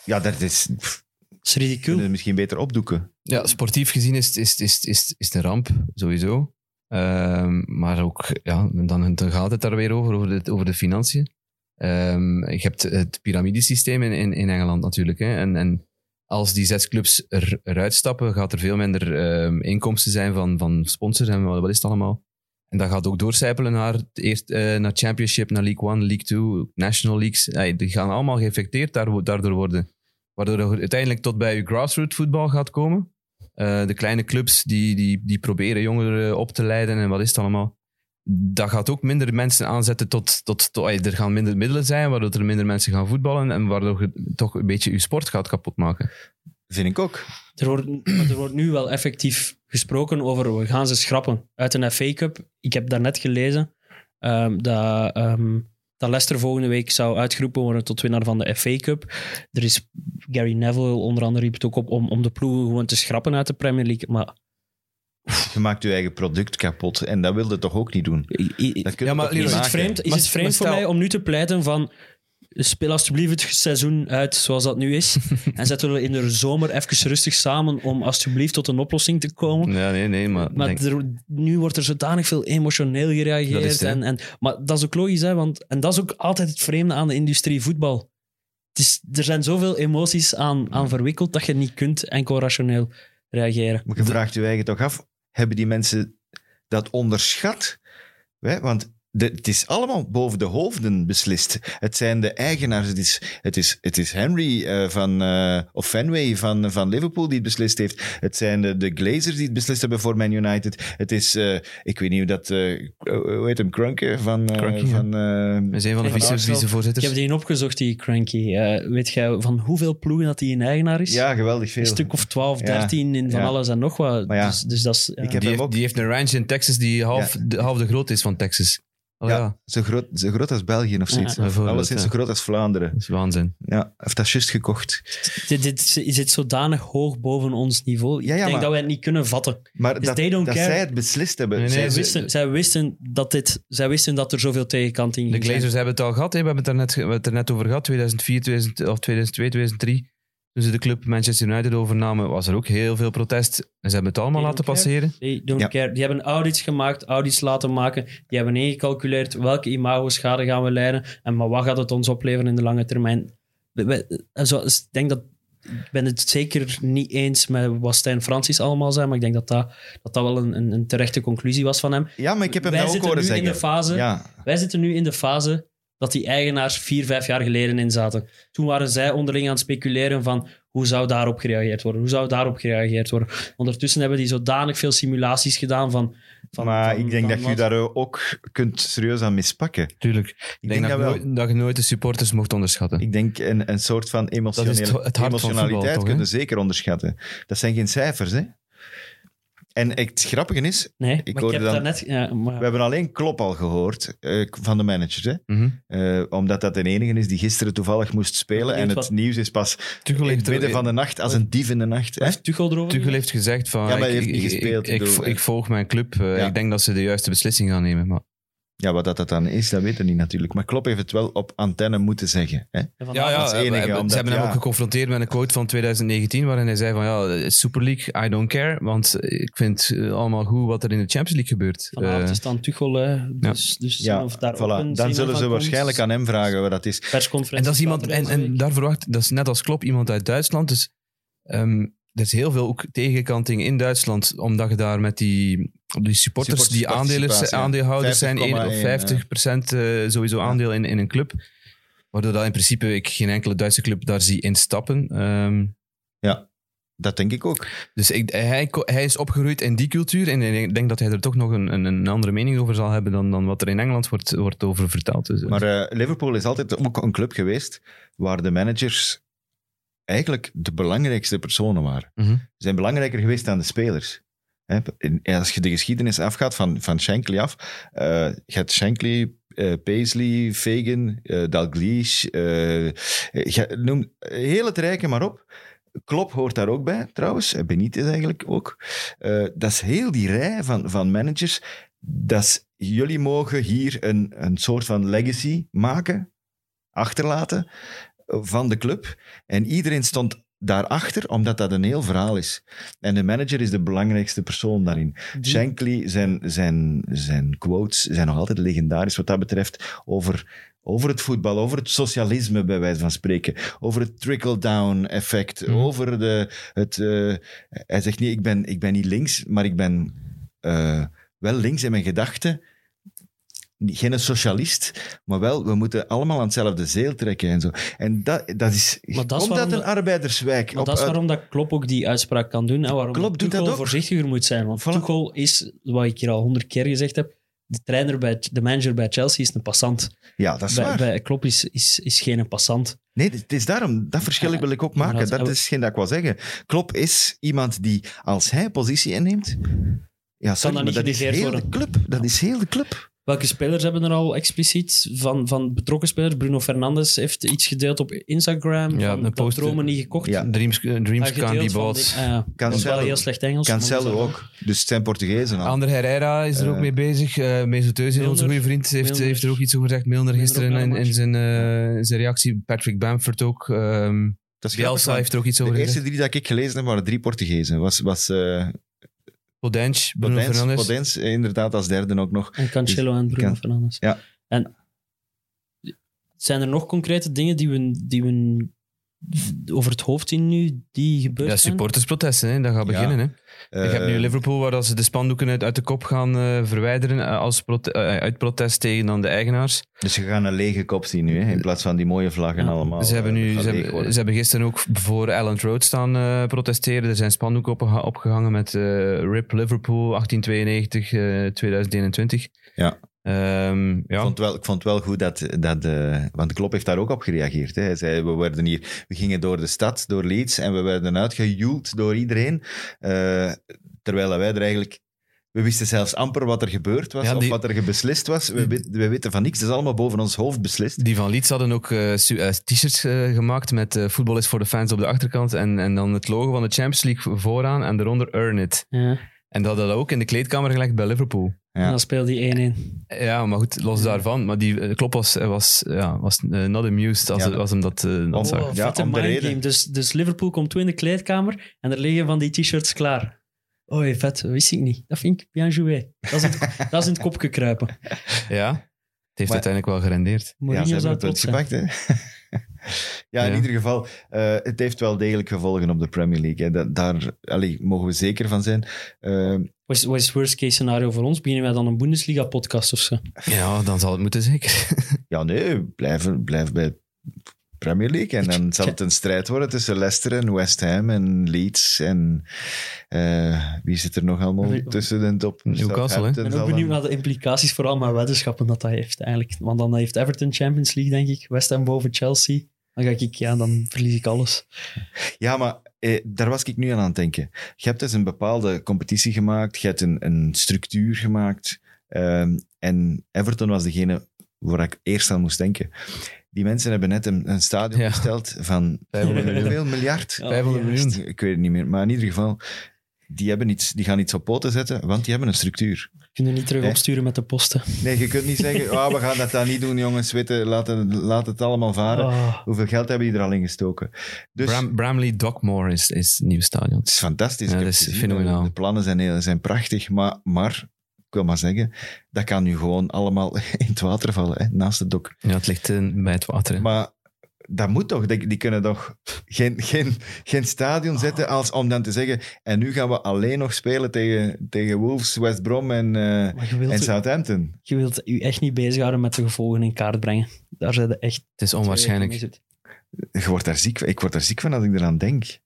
Ja, dat is... pff, is ridicule. kunnen we misschien beter opdoeken. Ja, sportief gezien is, het- is, is, is, is het een ramp, sowieso. Ehm, maar ook, ja, dan, dan gaat het daar weer over, over de, over de financiën. Ehm, je hebt het piramidesysteem in, in, in Engeland natuurlijk. Hè. En, en als die zes clubs er, eruit stappen, gaat er veel minder ehm, inkomsten zijn van, van sponsors en wat, wat is het allemaal? En dat gaat ook doorcijpelen naar, eerst, eh, naar Championship, naar League One, League Two, National Leagues. Die gaan allemaal geïnfecteerd daar- daardoor worden. Waardoor het uiteindelijk tot bij je grassroots voetbal gaat komen. Eh, de kleine clubs die, die, die proberen jongeren op te leiden en wat is het allemaal. Dat gaat ook minder mensen aanzetten tot... tot, er gaan minder middelen zijn, waardoor er minder mensen gaan voetballen en waardoor je toch een beetje je sport gaat kapotmaken. Vind ik ook. Er wordt, er wordt nu wel effectief gesproken over we gaan ze schrappen uit een FA Cup. Ik heb daarnet gelezen ehm, dat, ehm, dat Leicester volgende week zou uitgeroepen worden tot winnaar van de FA Cup. Er is Gary Neville onder andere riep het ook op om, om de ploegen gewoon te schrappen uit de Premier League. Maar Je maakt je eigen product kapot. En dat wilde toch ook niet doen? Dat Ja, maar toch niet is het vreemd, is Maar- het vreemd maar voor stel- mij om nu te pleiten van speel alsjeblieft het seizoen uit zoals dat nu is [LAUGHS] en zetten we in de zomer even rustig samen om alsjeblieft tot een oplossing te komen. Ja, nee, nee, maar... Maar denk- er, nu wordt er zodanig veel emotioneel gereageerd. Dat en, en, maar dat is ook logisch, hè, want en dat is ook altijd het vreemde aan de industrie voetbal. Het is, er zijn zoveel emoties aan, aan verwikkeld dat je niet kunt enkel rationeel reageren. Maar je vraagt je eigen toch af, hebben die mensen dat onderschat? Hè? Want de- het is allemaal boven de hoofden beslist. Het zijn de eigenaars. Het is, het is, het is Henry eh, van, eh, of Fenway van, van Liverpool die het beslist heeft. Het zijn de, de Glazers die het beslist hebben voor Man United. Het is, eh, ik weet niet hoe dat, eh, hoe heet hem, Krunke van... eh, ja. van eh, We zijn van de Van vice- Arsenal. Ik vicevoorzitters. heb die opgezocht, die Cranky. Eh, weet jij van hoeveel ploegen dat hij een eigenaar is? ja, geweldig veel. Een stuk of 12, Ja. 13 in van Ja. alles en nog wat. Maar ja, dus, dus dat is, ja. ik heb die, hem heeft, ook. die heeft een ranch in Texas die half, de, half de grootte is van Texas. Oh, ja, ja. Zo, groot, zo groot als België of zoiets. Ja, Alleszins ja. zo groot als Vlaanderen. Dat is waanzin. Ja, heeft dat juist gekocht. dit, dit zit zodanig hoog boven ons niveau. Ja, ja, ik denk maar- dat wij het niet kunnen vatten. Maar Dus dat, they don't dat care. zij het beslist hebben. Nee, nee, zij, ze- wisten, zij, wisten dat dit, zij wisten dat er zoveel tegenkanting De ging zijn. Glazers hebben het al gehad. Hè. We hebben het er net, we hebben het er net over gehad. 2004, 2000, of 2002, 2003. Toen ze de club Manchester United overnamen, was er ook heel veel protest. En ze hebben het allemaal They laten care. passeren. They don't Ja. care. Die hebben audits gemaakt, audits laten maken. Die hebben ingecalculeerd welke imago-schade gaan we leiden en maar wat gaat het ons opleveren in de lange termijn. Dus ik denk dat ik ben het zeker niet eens met wat Stijn Francis allemaal zei, maar ik denk dat dat, dat, dat wel een, een, een terechte conclusie was van hem. ja, maar ik heb hem Wij ook zitten horen nu in zeggen. de fase Ja, Wij zitten nu in de fase dat die eigenaars vier, vijf jaar geleden in zaten. Toen waren zij onderling aan het speculeren van hoe zou daarop gereageerd worden? Hoe zou daarop gereageerd worden? Ondertussen hebben die zodanig veel simulaties gedaan van... van maar van- ik denk van dat je daar ook kunt serieus aan mispakken. Tuurlijk. Ik Ik denk, dat, dat je nooit, dat je nooit de supporters mocht onderschatten. Ik denk een, een soort van emotionele, Dat is het- het hart van emotionaliteit voetbal, toch, kun je hè? zeker onderschatten. Dat zijn geen cijfers, hè? En het grappige is, Nee, Ik hoorde heb dan-. Ja, maar, we hebben alleen Klop al gehoord eh, van de managers, hè? Mhm. Eh, omdat dat de enige is die gisteren toevallig moest spelen. En het wat- nieuws is pas Tuchel in het midden van de nacht, als een dief in de nacht. Hè? heeft Tuchel erover? Tuchel heeft gezegd van... Ja, maar hij ik, heeft niet ik- gespeeld, Ik, ik ik, bedoel, ik volg mijn club. Eh, Ja. Ik denk dat ze de juiste beslissing gaan nemen. Maar Ja, wat dat, dat dan is, dat weten we niet natuurlijk. Maar Klop heeft het wel op antenne moeten zeggen. Hè? Ja, ja, dat is het enige, eh, omdat, ze hebben hem ja. ook geconfronteerd met een quote van 2019 waarin hij zei van ja, Super League, I don't care, want ik vind eh, allemaal goed wat er in de Champions League gebeurt. Vanavond Eh, is dan Tuchel, hè, dus, dus Ja, of daar voilà. Dan zullen ze komt. waarschijnlijk aan hem vragen wat dat is. Persconferentie en dat is iemand, en, en daar verwacht, dat is net als Klopp, iemand uit Duitsland, dus ehm, er is heel veel ook tegenkanting in Duitsland, omdat je daar met die, die supporters die aandelen, ja. aandeelhouders zijn, 1 of 50,1, 50 procent eh, sowieso aandeel in, in een club, waardoor dat in principe ik geen enkele Duitse club daar zie instappen. Ehm Dat denk ik ook. Dus ik, hij, hij is opgegroeid in die cultuur en ik denk dat hij er toch nog een, een, andere mening over zal hebben dan, dan wat er in Engeland wordt, wordt over verteld. Dus, Maar eh, Liverpool is altijd ook een club geweest waar de managers eigenlijk de belangrijkste personen waren. Mhm. Ze zijn belangrijker geweest dan de spelers. Als je de geschiedenis afgaat van, van Shankly af, eh, je hebt Shankly, eh, Paisley, Fagan, eh, Dalglish, eh, je noem heel het rijke maar op. Klopp hoort daar ook bij, trouwens. Eh, Benitez eigenlijk ook. Eh, dat is heel die rij van, van managers. Dat is, jullie mogen hier een, een soort van legacy maken, achterlaten eh, van de club. En iedereen stond daarachter, omdat dat een heel verhaal is. En de manager is de belangrijkste persoon daarin. Die- Shankly, zijn, zijn, zijn quotes zijn nog altijd legendarisch wat dat betreft over, over het voetbal, over het socialisme bij wijze van spreken, over het trickle-down effect, Mhm. over de, het... eh, hij zegt niet, ik ben, ik ben niet links, maar ik ben... eh, wel links in mijn gedachten. Geen socialist, maar wel, we moeten allemaal aan hetzelfde zeel trekken en zo. En dat, dat is, Maar dat is omdat een arbeiderswijk... Maar op dat is waarom dat Klopp ook die uitspraak kan doen en waarom Klopp doet dat ook. voorzichtiger moet zijn. Want Voilà. Tuchel is, wat ik hier al honderd keer gezegd heb, de, trainer bij, de manager bij Chelsea is een passant. Ja, dat is Bij, waar. bij Klopp is, is, is geen passant. Nee, het is daarom, dat verschil wil ik ook Ja, maken. dat- Dat is geen dat ik wil zeggen. Klopp is iemand die, als hij positie inneemt, ja, sorry, dat maar dat is heel de club. Dat is heel de club. Welke spelers hebben er al expliciet van, van betrokken spelers? Bruno Fernandes heeft iets gedeeld op Instagram. Ja, van een dat post- dromen niet gekocht. Ja. Dreams, eh, dreams can't be bought. die-. Dat is wel Cancelo. heel slecht Engels. Cancelo is ook. Dus het zijn Portugezen al. Ander Herrera is er ook Eh, mee bezig. Uh, Mesut Özil, onze goede vriend, heeft, Milner. heeft er ook iets over gezegd. Milner Milner gisteren in, in zijn, eh, zijn reactie. Patrick Bamford ook. ehm Dat is grappig, Bielsa want heeft er ook iets over De eerste gezegd. drie dat ik gelezen heb, waren drie Portugezen. Was, was Podenc, Bruno Podence, Fernandes. Podence, eh, inderdaad als derde ook nog. En Cancelo en Bruno Fernandes. Ja. En zijn er nog concrete dingen die we, die we over het hoofd zien nu, die gebeurd Ja, supportersprotesten, hè, dat gaat Ja. beginnen. Hè. Je hebt nu Eh, Liverpool waar dat ze de spandoeken uit, uit de kop gaan eh, verwijderen eh, als prote- uit protest tegen dan de eigenaars. Dus je gaat een lege kop zien nu, hè, in plaats van die mooie vlaggen Ja. allemaal. ze, hebben nu, ze, hebben, ze hebben gisteren ook voor Allen Road staan eh, protesteren. Er zijn spandoeken opgeha- opgehangen met eh, RIP Liverpool 1892, eh 2021. Ja. Ehm, Ik, ja. vond wel, ik vond wel goed dat, dat eh, want Klopp heeft daar ook op gereageerd. Hè. Hij zei, we, werden hier, we gingen door de stad, door Leeds, en we werden uitgejoeld door iedereen. Eh, terwijl wij er eigenlijk... We wisten zelfs amper wat er gebeurd was, Ja, die- of wat er beslist was. We, wet- we weten van niks, het is allemaal boven ons hoofd beslist. Die van Leeds hadden ook eh, t-shirts eh, gemaakt met eh voetbal is voor de fans op de achterkant en, en dan het logo van de Champions League vooraan en daaronder Earn It. Ja. En dat hadden we ook in de kleedkamer gelegd bij Liverpool. Ja. En dan speelde die 1-1. Ja, maar goed, los daarvan. Maar die eh, Klopp was, eh, was, ja, was eh, not amused als, Ja, als hem dat, dat Oh, zag. Oh, Ja, vette om de mindgame. reden. Dus, dus Liverpool komt toe in de kleedkamer en er liggen van die t-shirts klaar. Oei, vet, dat wist ik niet. Dat vind ik bien joué. Dat is in het, [LAUGHS] dat is in het kopje kruipen. Ja, het heeft Maar- uiteindelijk wel gerendeerd. Ja, Mourinho ze hebben zou het gepakt, hè. [LAUGHS] ja, in Ja. ieder geval, eh, het heeft wel degelijk gevolgen op de Premier League. Hè. Dat, daar allee, mogen we zeker van zijn. Eh, Wat is, wat is het worst case scenario voor ons? Beginnen wij dan een Bundesliga-podcast of zo? Ja, dan zal het moeten zeker. [LAUGHS] ja, nee, blijf, blijf bij Premier League. En dan zal het een strijd worden tussen Leicester en West Ham en Leeds. En eh, wie zit er nog allemaal tussen de top? Newcastle, Ik ben ook benieuwd naar de implicaties, vooral met weddenschappen dat dat heeft eigenlijk. Want dan heeft Everton Champions League, denk ik. West Ham boven Chelsea. Dan ga ik, ja, dan verlies ik alles. Ja, maar eh, daar was ik nu aan aan het denken. Je hebt dus een bepaalde competitie gemaakt, je hebt een, een structuur gemaakt. ehm, en Everton was degene waar ik eerst aan moest denken. Die mensen hebben net een, een stadion Ja. besteld van 500 [LAUGHS] miljoen. hoeveel miljard? Ja, 500 ja. miljoen. Ik weet het niet meer, maar in ieder geval, die, hebben iets, die gaan iets op poten zetten, want die hebben een structuur. Kunnen niet terug opsturen met de posten. Nee, je kunt niet zeggen, [LAUGHS] oh, we gaan dat dan niet doen, jongens, weten, laat, het, laat het allemaal varen. Ah. Hoeveel geld hebben die er al in gestoken? Dus Bram, Bramley Dockmore is, is het nieuwe stadion. het is fantastisch. Ja, dat is fenomenaal. De plannen zijn, heel, zijn prachtig, maar, maar ik wil maar zeggen, dat kan nu gewoon allemaal [LAUGHS] in het water vallen, hè, naast het dok. Ja, het ligt eh, bij het water. hè. Maar dat moet toch, die, die kunnen toch geen, geen, geen stadion zetten als, om dan te zeggen, en nu gaan we alleen nog spelen tegen, tegen Wolves, West Brom en, eh, wilt, en Southampton. je wilt je echt niet bezighouden met de gevolgen in kaart brengen. Daar zijn de echt Het is onwaarschijnlijk. Je wordt daar ziek, van- ik word daar ziek van als ik eraan denk.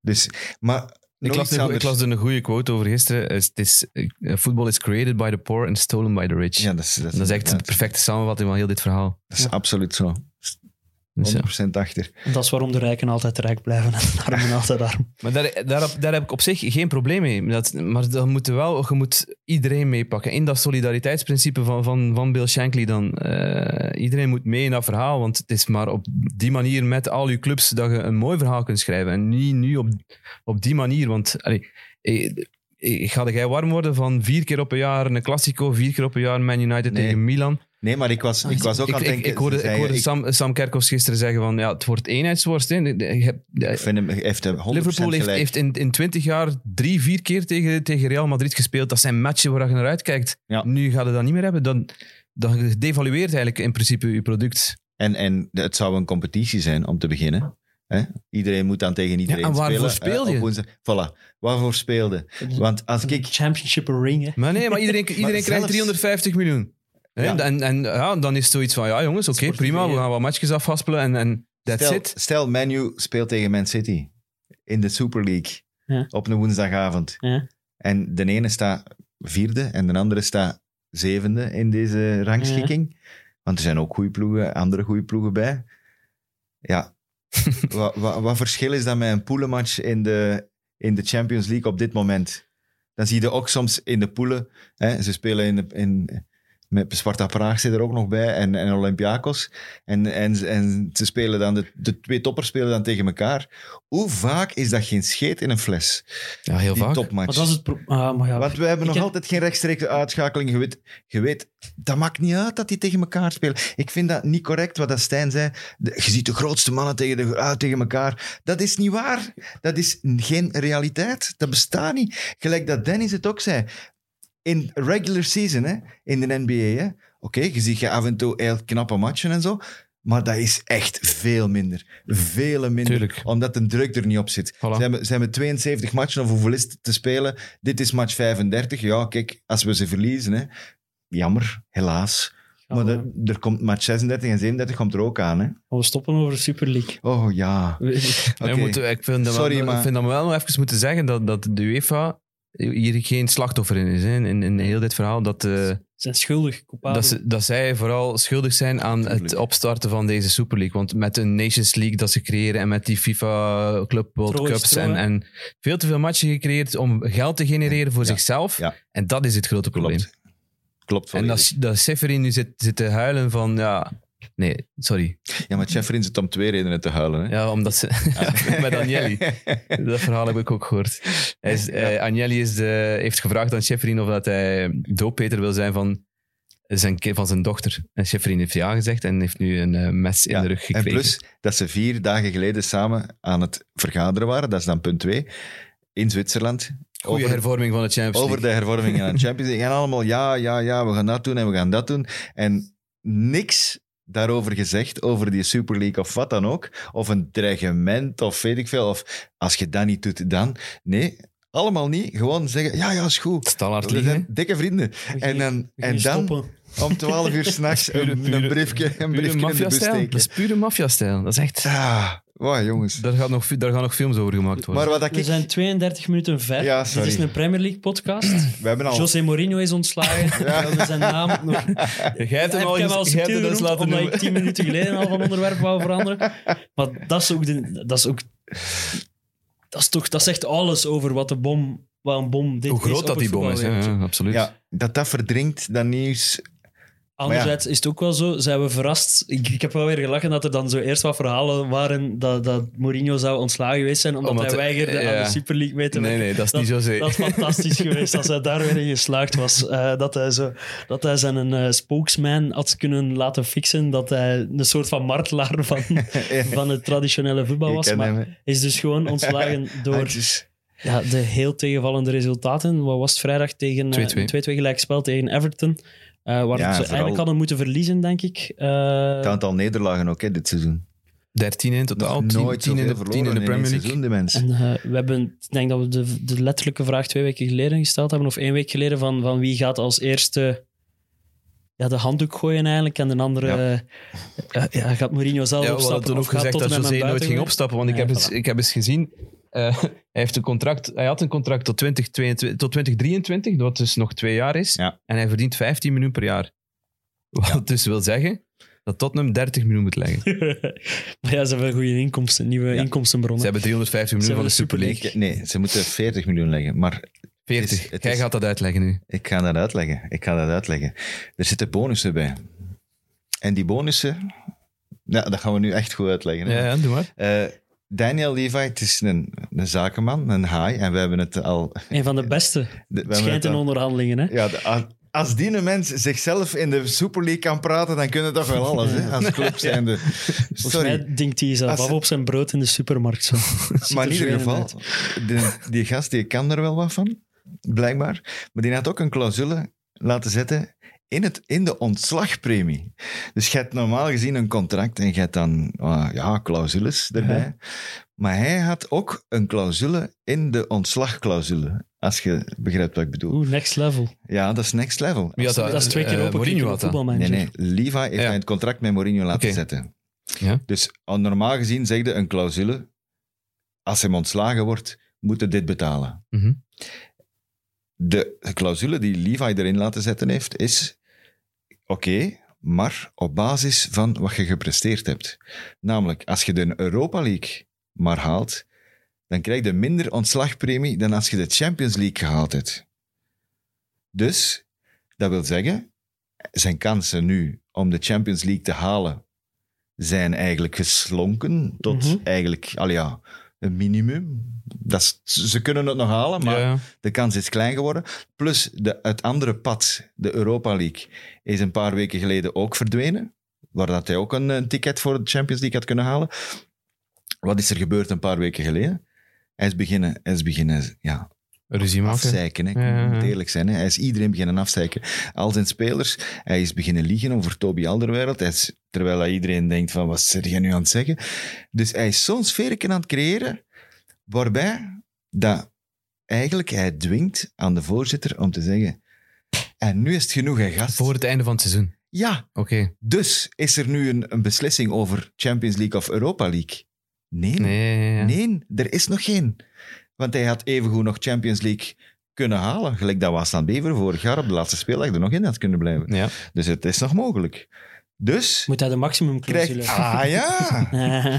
Dus, maar... Ik las, een, ik anders. las er een goede quote over gisteren. Het is, eh, football is created by the poor and stolen by the rich. Ja, dat is, dat is, dat is echt de perfecte samenvatting van heel dit verhaal. Dat is absoluut zo. Dus ja. 100% achter. Dat is waarom de rijken altijd rijk blijven en de armen [LAUGHS] altijd arm. Maar daar, daar, daar heb ik op zich geen probleem mee. Dat, maar dan moet je wel, je moet iedereen meepakken. In dat solidariteitsprincipe van, van, van Bill Shankly dan. eh, iedereen moet mee in dat verhaal. Want het is maar op die manier met al je clubs dat je een mooi verhaal kunt schrijven. En niet nu op, op die manier. Want allee, eh, eh, ga jij warm worden van vier keer op een jaar een Classico, vier keer op een jaar Man United Nee. tegen Milan? Nee, maar ik was, ik was ook ik, aan het ik, denken... ik hoorde, ik hoorde ik Sam, Sam Kerkhoffs gisteren zeggen van ja, het wordt eenheidsworst. Hè. Je hebt- vind hem, heeft hem 100% Liverpool heeft, gelijk. heeft in, in 20 jaar drie, vier keer tegen, tegen Real Madrid gespeeld. Dat zijn matchen waar je naar uitkijkt. Ja. Nu gaat het dat niet meer hebben. Dan, dan devalueert eigenlijk in principe je product. En, en het zou een competitie zijn om te beginnen. Hè? Iedereen moet dan tegen iedereen en waarvoor spelen. speel eh, je? Voilà, waarvoor speelde? Want als ik... Championship ring, hè. Maar nee, maar iedereen, [LAUGHS] iedereen krijgt zelfs- 350 miljoen. Hè? Ja. En, en ja, dan is het zoiets van, ja jongens, oké, prima, we gaan wat matchjes afhaspelen en, en that's Stel, it. stel, Manu speelt tegen Man City in de Super League Ja. op een woensdagavond. Ja. En de ene staat vierde en de andere staat zevende in deze rangschikking. Want er zijn ook goede ploegen, andere goede ploegen bij. Ja, [LAUGHS] wat, wat, wat verschil is dat met een poelenmatch in de, in de Champions League op dit moment? Dan zie je ook soms in de poelen, hè, ze spelen in, de, in met Sparta Praag zit er ook nog bij en, en Olympiakos. En, en, en ze spelen dan, de, de twee toppers spelen dan tegen elkaar. Hoe vaak is dat geen scheet in een fles? Ja, heel Die vaak. topmatch. Maar dat is het ah, maar ja. Want we hebben nog heb- altijd geen rechtstreekse uitschakeling. Je weet, je weet, dat maakt niet uit dat die tegen elkaar spelen. Ik vind dat niet correct wat dat Stijn zei. De- je ziet de grootste mannen tegen, de, uit tegen elkaar. Dat is niet waar. Dat is geen realiteit. Dat bestaat niet. Gelijk dat Dennis het ook zei. In regular season, hè, in de NBA, hè, oké, je ziet je af en toe heel knappe matchen en zo. Maar dat is echt veel minder. Veel minder. Tuurlijk. Omdat de druk er niet op zit. Voilà. Ze, hebben, ze hebben 72 matchen of hoeveel is het te spelen? Dit is match 35. Ja, kijk, als we ze verliezen, hè, jammer, helaas. Maar we- er, er komt match 36 en 37 komt er ook aan. Hè? gaan we stoppen over de Super League. Oh ja. [LAUGHS] Nee, we moeten- ik vind dat, Sorry, we, maar- ik vind dat we wel nog even moeten zeggen dat, dat de UEFA hier geen slachtoffer in is. Hè, in, in heel dit verhaal. Dat, eh, Ze zijn schuldig, coupabel. dat, ze, dat zij vooral schuldig zijn aan het opstarten van deze Super League. Want met een Nations League dat ze creëren en met die FIFA Club World Cups en, en veel te veel matchen gecreëerd om geld te genereren voor Ja. zichzelf. Ja. En dat is het grote probleem. Klopt. Klopt. En dat, dat Seferin nu zit, zit te huilen van, ja, nee, sorry. Ja, maar Jeffrey zit om twee redenen te huilen. Hè? Ja, omdat ze, [LAUGHS] ja, [LAUGHS] met Agnelli. Dat verhaal heb ik ook gehoord. Hij is, eh, Agnelli is de, heeft gevraagd aan Schefferin of dat hij dooppeter wil zijn van zijn, van zijn dochter. En Schefferin heeft ja gezegd en heeft nu een eh, mes in Ja, de rug En gekregen. plus dat ze vier dagen geleden samen aan het vergaderen waren, dat is dan punt twee, in Zwitserland. Goede over- hervorming van de Champions over League. de hervormingen aan de [LAUGHS] Champions League. En allemaal ja, ja, ja, we gaan dat doen en we gaan dat doen. En niks daarover gezegd, over die Super League of wat dan ook. Of een dreigement of weet ik veel. Of als je dat niet doet, dan. Nee, allemaal niet. Gewoon zeggen, ja, ja, is goed. Dikke vrienden. En dan, en dan stoppen. Om 12 uur s'nachts een, een briefje, een Pure briefje in de bus maffia-stijl. Dat steken. is pure maffia-stijl. Dat is echt... Ah, wow, jongens. Daar, gaat nog, daar gaan nog films over gemaakt worden. Maar wat dat We zijn 32 minuten ver. Ja, Dit is een Premier League podcast. [CLEARS THROAT] We hebben al... José Mourinho is ontslagen. [LAUGHS] Ja. We hebben zijn naam [LAUGHS] nog... Jij hebt hem al, hem al subtiel genoemd, laten omdat noemen. ik 10 minuten geleden al van onderwerp wou veranderen. Maar dat is ook... De, dat is ook... Dat is toch... Dat zegt alles over wat de bom... Wat een bom dit Hoe is groot dat die bom is, ja, absoluut. Ja, dat dat verdringt, dat nieuws. Anderzijds is het ook wel zo, zijn we verrast. Ik, ik heb wel weer gelachen dat er dan zo eerst wat verhalen waren dat, dat Mourinho zou ontslagen geweest zijn, omdat, Omdat hij weigerde ja. aan de Super League mee te Nee, nee, dat is niet zo zeker. Dat is fantastisch [LAUGHS] geweest als hij daar weer in geslaagd was. Eh, dat, hij zo, dat hij zijn eh, spokesman had kunnen laten fixen. Dat hij een soort van martelaar van, [LAUGHS] [LAUGHS] van het traditionele voetbal was. Maar hem, is dus gewoon ontslagen door ja, de heel tegenvallende resultaten. Wat was het vrijdag tegen eh, 2-2. een 2-2 gelijkspel tegen Everton? Eh, waar Ja, ze vooral- eigenlijk hadden moeten verliezen, denk ik. Eh, Het aantal nederlagen ook hè, dit seizoen. 13 in totaal, Nog 10, nooit 10 in, de, 10 in de verloren Premier League. seizoen, de mensen. En eh, we hebben, ik denk dat we de, de letterlijke vraag twee weken geleden gesteld hebben, of één week geleden, van, van wie gaat als eerste ja, de handdoek gooien eigenlijk, en de andere Ja. ja, gaat Mourinho zelf Ja, we hadden opstappen toen ook gezegd dat José nooit ging opstappen. Want ik, heb eens, voilà. ik heb eens gezien, eh, [LAUGHS] hij, heeft een contract, hij had een contract tot, 2022, tot 2023, wat dus nog twee jaar is. Ja. En hij verdient 15 miljoen per jaar. [LAUGHS] Wat dus wil zeggen dat Tottenham 30 miljoen moet leggen. [LAUGHS] maar ja, ze hebben goede inkomsten, nieuwe Ja. Ze inkomstenbronnen. hebben 350 miljoen van de Super League. Nee, ze moeten 40 miljoen leggen. Maar 40. Het is- het Jij is- gaat dat uitleggen nu. ik ga dat uitleggen. Ik ga dat uitleggen. Er zitten bonussen bij. En die bonussen, ja, dat gaan we nu echt goed uitleggen. hè. Ja, ja doe maar. Eh, Daniel Levi, het is een, een zakenman, een haai. En we hebben het al... Een van de [LAUGHS] beste. de- Schijnt het in al- onderhandelingen, hè? Ja, de- als- die een mens zichzelf in de Super League kan praten, dan kunnen toch wel alles, hè? Als club zijnde. Volgens Sorry. mij denkt hij zelf af op zijn brood in de supermarkt. Zo. [LAUGHS] Maar in ieder geval, de, die gast die kan er wel wat van, blijkbaar. Maar die had ook een clausule laten zetten. In, het, in de ontslagpremie. Dus je hebt normaal gezien een contract en je hebt dan ah, ja, clausules erbij. Maar hij had ook een clausule in de ontslagclausule. Als je begrijpt wat ik bedoel. Oeh, next level. Ja, dat is next level. Wie had dat? dat is twee keer Eh, open Mourinho op had dat. Nee, nee. Levi heeft Ja. hij het contract met Mourinho laten zetten. Ja. Dus al normaal gezien zegde een clausule, als hij ontslagen wordt, moet hij dit betalen. Mhm. De clausule die Levi erin laten zetten heeft, is oké, maar op basis van wat je gepresteerd hebt. Namelijk, als je de Europa League maar haalt, dan krijg je minder ontslagpremie dan als je de Champions League gehaald hebt. Dus, dat wil zeggen, zijn kansen nu om de Champions League te halen zijn eigenlijk geslonken tot Mhm. eigenlijk, al ja, een minimum. Dat is, ze kunnen het nog halen, maar Ja, de kans is klein geworden. Plus de, het andere pad, de Europa League, is een paar weken geleden ook verdwenen. Waar dat hij ook een, een ticket voor de Champions League had kunnen halen. Wat is er gebeurd een paar weken geleden? Hij is beginnen, hij is beginnen ja, Ruzie afzeiken. Hè. Ik Ja, ja, ja. moet eerlijk zijn. Hè. Hij is iedereen beginnen afzeiken. Al zijn spelers. Hij is beginnen liegen over Toby Alderweireld. Hij is, terwijl hij iedereen denkt van, wat zit jij nu aan het zeggen? Dus hij is zo'n sfeerken aan het creëren, waarbij dat eigenlijk hij dwingt aan de voorzitter om te zeggen, en nu is het genoeg, hè, gast. Voor het einde van het seizoen. Ja, Oké. dus is er nu een, een beslissing over Champions League of Europa League? Nee. Nee, ja. Nee, er is nog geen. Want hij had evengoed nog Champions League kunnen halen. Gelijk dat was aan Bever vorig jaar op de laatste speeldag er nog in had kunnen blijven. Ja. Dus het is nog mogelijk. Dus Moet hij de maximum clausule krijg... Ah ja,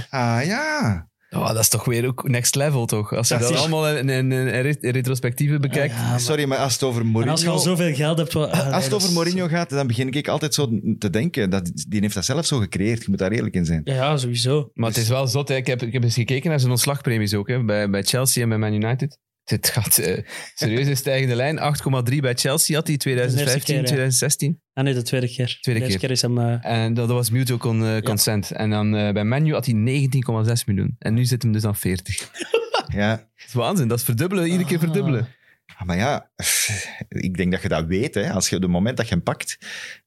[LAUGHS] ah ja. Oh, dat is toch weer ook next level, toch? Als je Dat dat, is- allemaal in, in, in re- retrospectieve bekijkt. Ja, maar- Sorry, maar als het over En als je Mourinho... al zoveel geld hebt... wat- ah, Als het dat over Mourinho gaat, dan begin ik altijd zo te denken. Dat, die heeft dat zelf zo gecreëerd. Je moet daar eerlijk in zijn. Ja, ja, sowieso. Maar het is wel zot. Hè. Ik, heb, ik heb eens gekeken naar zijn ontslagpremies ook. Hè. Bij, bij Chelsea en bij Man United. Dit gaat eh, serieus in stijgende lijn. 8,3 bij Chelsea had hij 2015, keer, ja. 2016. Ah nee, de tweede keer. Tweede de eerste keer. keer is hem... eh, En dat, dat was mutual con- eh, consent. En dan eh, bij Manu had hij 19,6 miljoen. En nu zit hem dus aan 40. [LAUGHS] Ja, Dat is waanzin. Dat is verdubbelen. Iedere keer Ah. verdubbelen. maar ja, ik denk dat je dat weet. Hè. Als je de moment dat je hem pakt,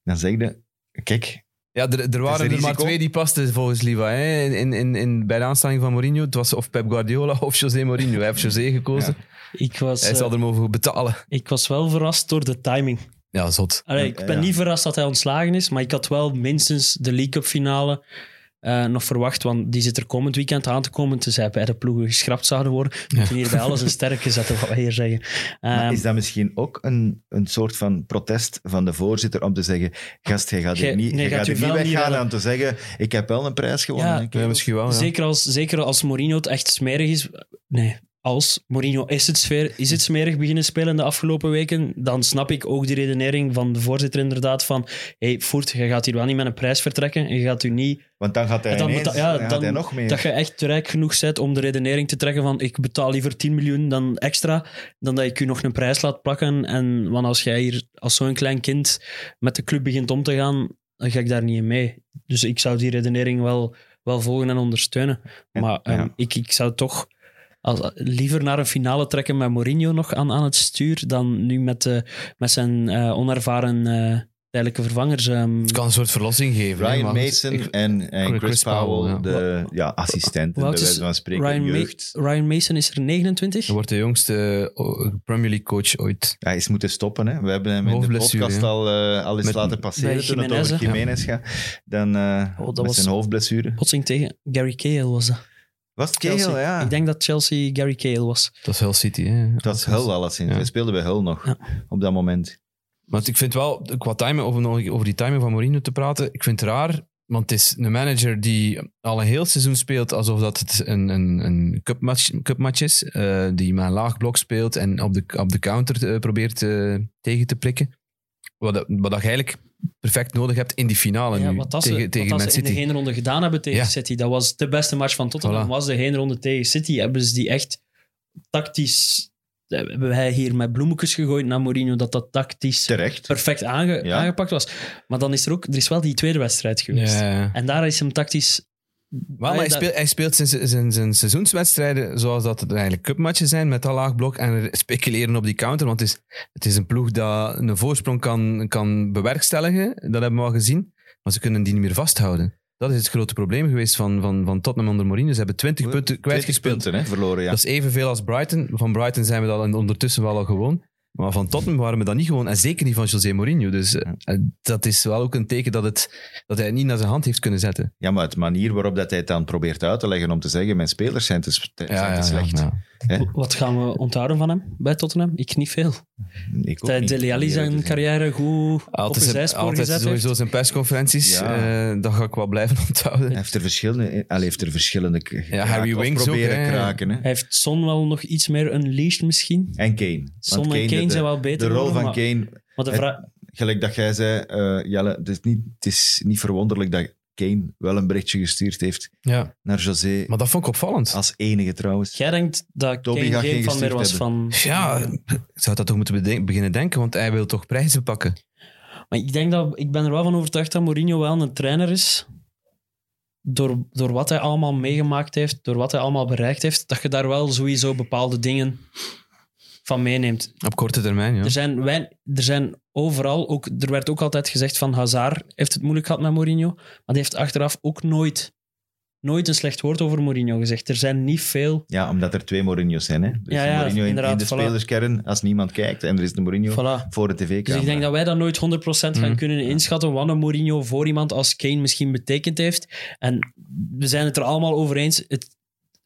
dan zeg je... Kijk, Ja, er, er waren er maar twee die pasten volgens Liva. Hè. In, in, in, bij de aanstelling van Mourinho. Het was of Pep Guardiola of José Mourinho. Hij heeft José gekozen. ik, was, Hij eh, zal er mogen betalen. ik was wel verrast door de timing. Ja, zot. Allee, ik ben ja. niet verrast dat hij ontslagen is, maar ik had wel minstens de League Cup finale eh, nog verwacht, want die zit er komend weekend aan te komen, tenzij beide ploegen geschrapt zouden worden. We moeten hier bij alles een sterke zetten, wat we hier zeggen. Maar Ehm, is dat misschien ook een, een soort van protest van de voorzitter om te zeggen: Gast, jij gaat hier niet, nee, gaat gaat niet weggaan willen. om te zeggen: Ik heb wel een prijs gewonnen. Ja. Ja, kerels." misschien wel. Ja. zeker, als, zeker als Mourinho het echt smerig is. Nee, als Mourinho is het, sfeer, is het smerig beginnen spelen de afgelopen weken, dan snap ik ook die redenering van de voorzitter inderdaad van hey, Voert, je gaat hier wel niet met een prijs vertrekken en je gaat u niet Want dan gaat hij, Dan ineens, ja, dan gaat hij nog meer. Dat je echt rijk genoeg bent om de redenering te trekken van ik betaal liever 10 miljoen dan extra, dan dat ik u nog een prijs laat plakken. En want als jij hier als zo'n klein kind met de club begint om te gaan, dan ga ik daar niet in mee. Dus ik zou die redenering wel, wel volgen en ondersteunen. En- maar ehm, ik, ik zou toch als, liever naar een finale trekken met Mourinho nog aan, aan het stuur dan nu met, de, met zijn eh, onervaren eh, tijdelijke vervangers. ehm. Het kan een soort verlossing geven. Ryan Mason ik- en, en Chris Chris, Powell, Powell, ja. de ja, assistenten, bij wijze van spreken, Ryan, Ma-. Ryan Mason is er 29. Hij wordt de jongste eh, Premier League coach ooit. Hij is moeten stoppen. Hè. We hebben hem in de podcast ja. al, eh, al eens Met- laten passeren toen het over? Jiménez gaat. Dan eh, Oh, dat met was- zijn hoofdblessure. Botsing tegen Gary Cahill was dat. Was het Chelsea. Ja. Ik denk dat Chelsea Gary Cahill was. Dat is Hull City. Hè. Dat is Hull alleszins. Ja. Hij speelde bij Hull nog, Ja. op dat moment. Maar ik vind wel, qua timing, over, nog over die timing van Mourinho te praten, ik vind het raar, want het is een manager die al een heel seizoen speelt alsof dat het een, een, een cupmatch, cupmatch is, eh, die met een laag blok speelt en op de, op de counter eh, probeert eh, tegen te prikken. Wat, dat- wat eigenlijk perfect nodig hebt in die finale Ja, nu, wat dat tegen, ze, tegen wat Man dat ze in de heenronde gedaan hebben tegen Ja. City, dat was de beste match van Tottenham. Voilà. was de heenronde tegen City. Hebben ze die echt tactisch... eh, Hebben wij hier met bloemetjes gegooid naar Mourinho, dat dat tactisch Terecht. perfect aange- Ja. aangepakt was. Maar dan is er ook... Er is wel die tweede wedstrijd geweest. Ja, En daar is hem tactisch Wel, maar hij, speelt, hij speelt zijn, zijn, zijn seizoenswedstrijden zoals dat het eigenlijk cupmatchen zijn met dat laag blok en speculeren op die counter. Want het is, het is een ploeg dat een voorsprong kan, kan bewerkstelligen. Dat hebben we al gezien. Maar ze kunnen die niet meer vasthouden. Dat is het grote probleem geweest van, van, van Tottenham onder Mourinho. Ze hebben 20 punten 20 kwijtgespeeld. punten, hè, verloren, ja. Dat is evenveel als Brighton. Van Brighton zijn we dat ondertussen wel al gewoon. Maar van Tottenham waren we dat niet gewoon. En zeker niet van José Mourinho. Dus eh, eh, dat is wel ook een teken dat, het, dat hij het niet naar zijn hand heeft kunnen zetten. Ja, maar het manier waarop dat hij het dan probeert uit te leggen om te zeggen, mijn spelers zijn te, zijn te slecht. Hè? Wat gaan we onthouden van hem bij Tottenham? Ik niet veel. Ik ook Dat Dele Alli zijn carrière goed op Altijd, zijn- zijspoor altijd gezet sowieso heeft. zijn persconferenties. Ja. eh, dat ga ik wel blijven [LAUGHS] onthouden. Hij heeft er verschillende, hij heeft er verschillende Ja, Harry Winks proberen hè. kraken. Hè? Hij heeft Son wel nog iets meer unleashed misschien. En Kane. Want Son en Kane de- zijn wel beter De rol van maar- Kane, Maar de vraag... gelijk dat jij zei, eh, Jelle, het is, niet, het is niet verwonderlijk dat Kane wel een berichtje gestuurd heeft Ja. naar José. Maar dat vond ik opvallend. Als enige trouwens. Jij denkt dat Toby Kane geen van meer was hebben. van... Ja, ik zou dat toch moeten beden- beginnen denken, want hij wil toch prijzen pakken. Maar ik, denk dat, ik ben er wel van overtuigd dat Mourinho wel een trainer is. Door, door wat hij allemaal meegemaakt heeft, door wat hij allemaal bereikt heeft, dat je daar wel sowieso bepaalde dingen van meeneemt. Op korte termijn, ja. Er, zijn wein, er zijn overal, ook, er werd ook altijd gezegd van Hazard heeft het moeilijk gehad met Mourinho, maar die heeft achteraf ook nooit, nooit een slecht woord over Mourinho gezegd. Er zijn niet veel... Ja, omdat er twee Mourinho's zijn. Hè? Er is Ja, Mourinho in, de voilà. spelerskern als niemand kijkt. En er is de Mourinho Voilà. voor de tv-camera. Dus ik denk dat wij dat nooit 100% gaan Mhm. kunnen inschatten wat een Mourinho voor iemand als Kane misschien betekend heeft. En we zijn het er allemaal over eens. Het,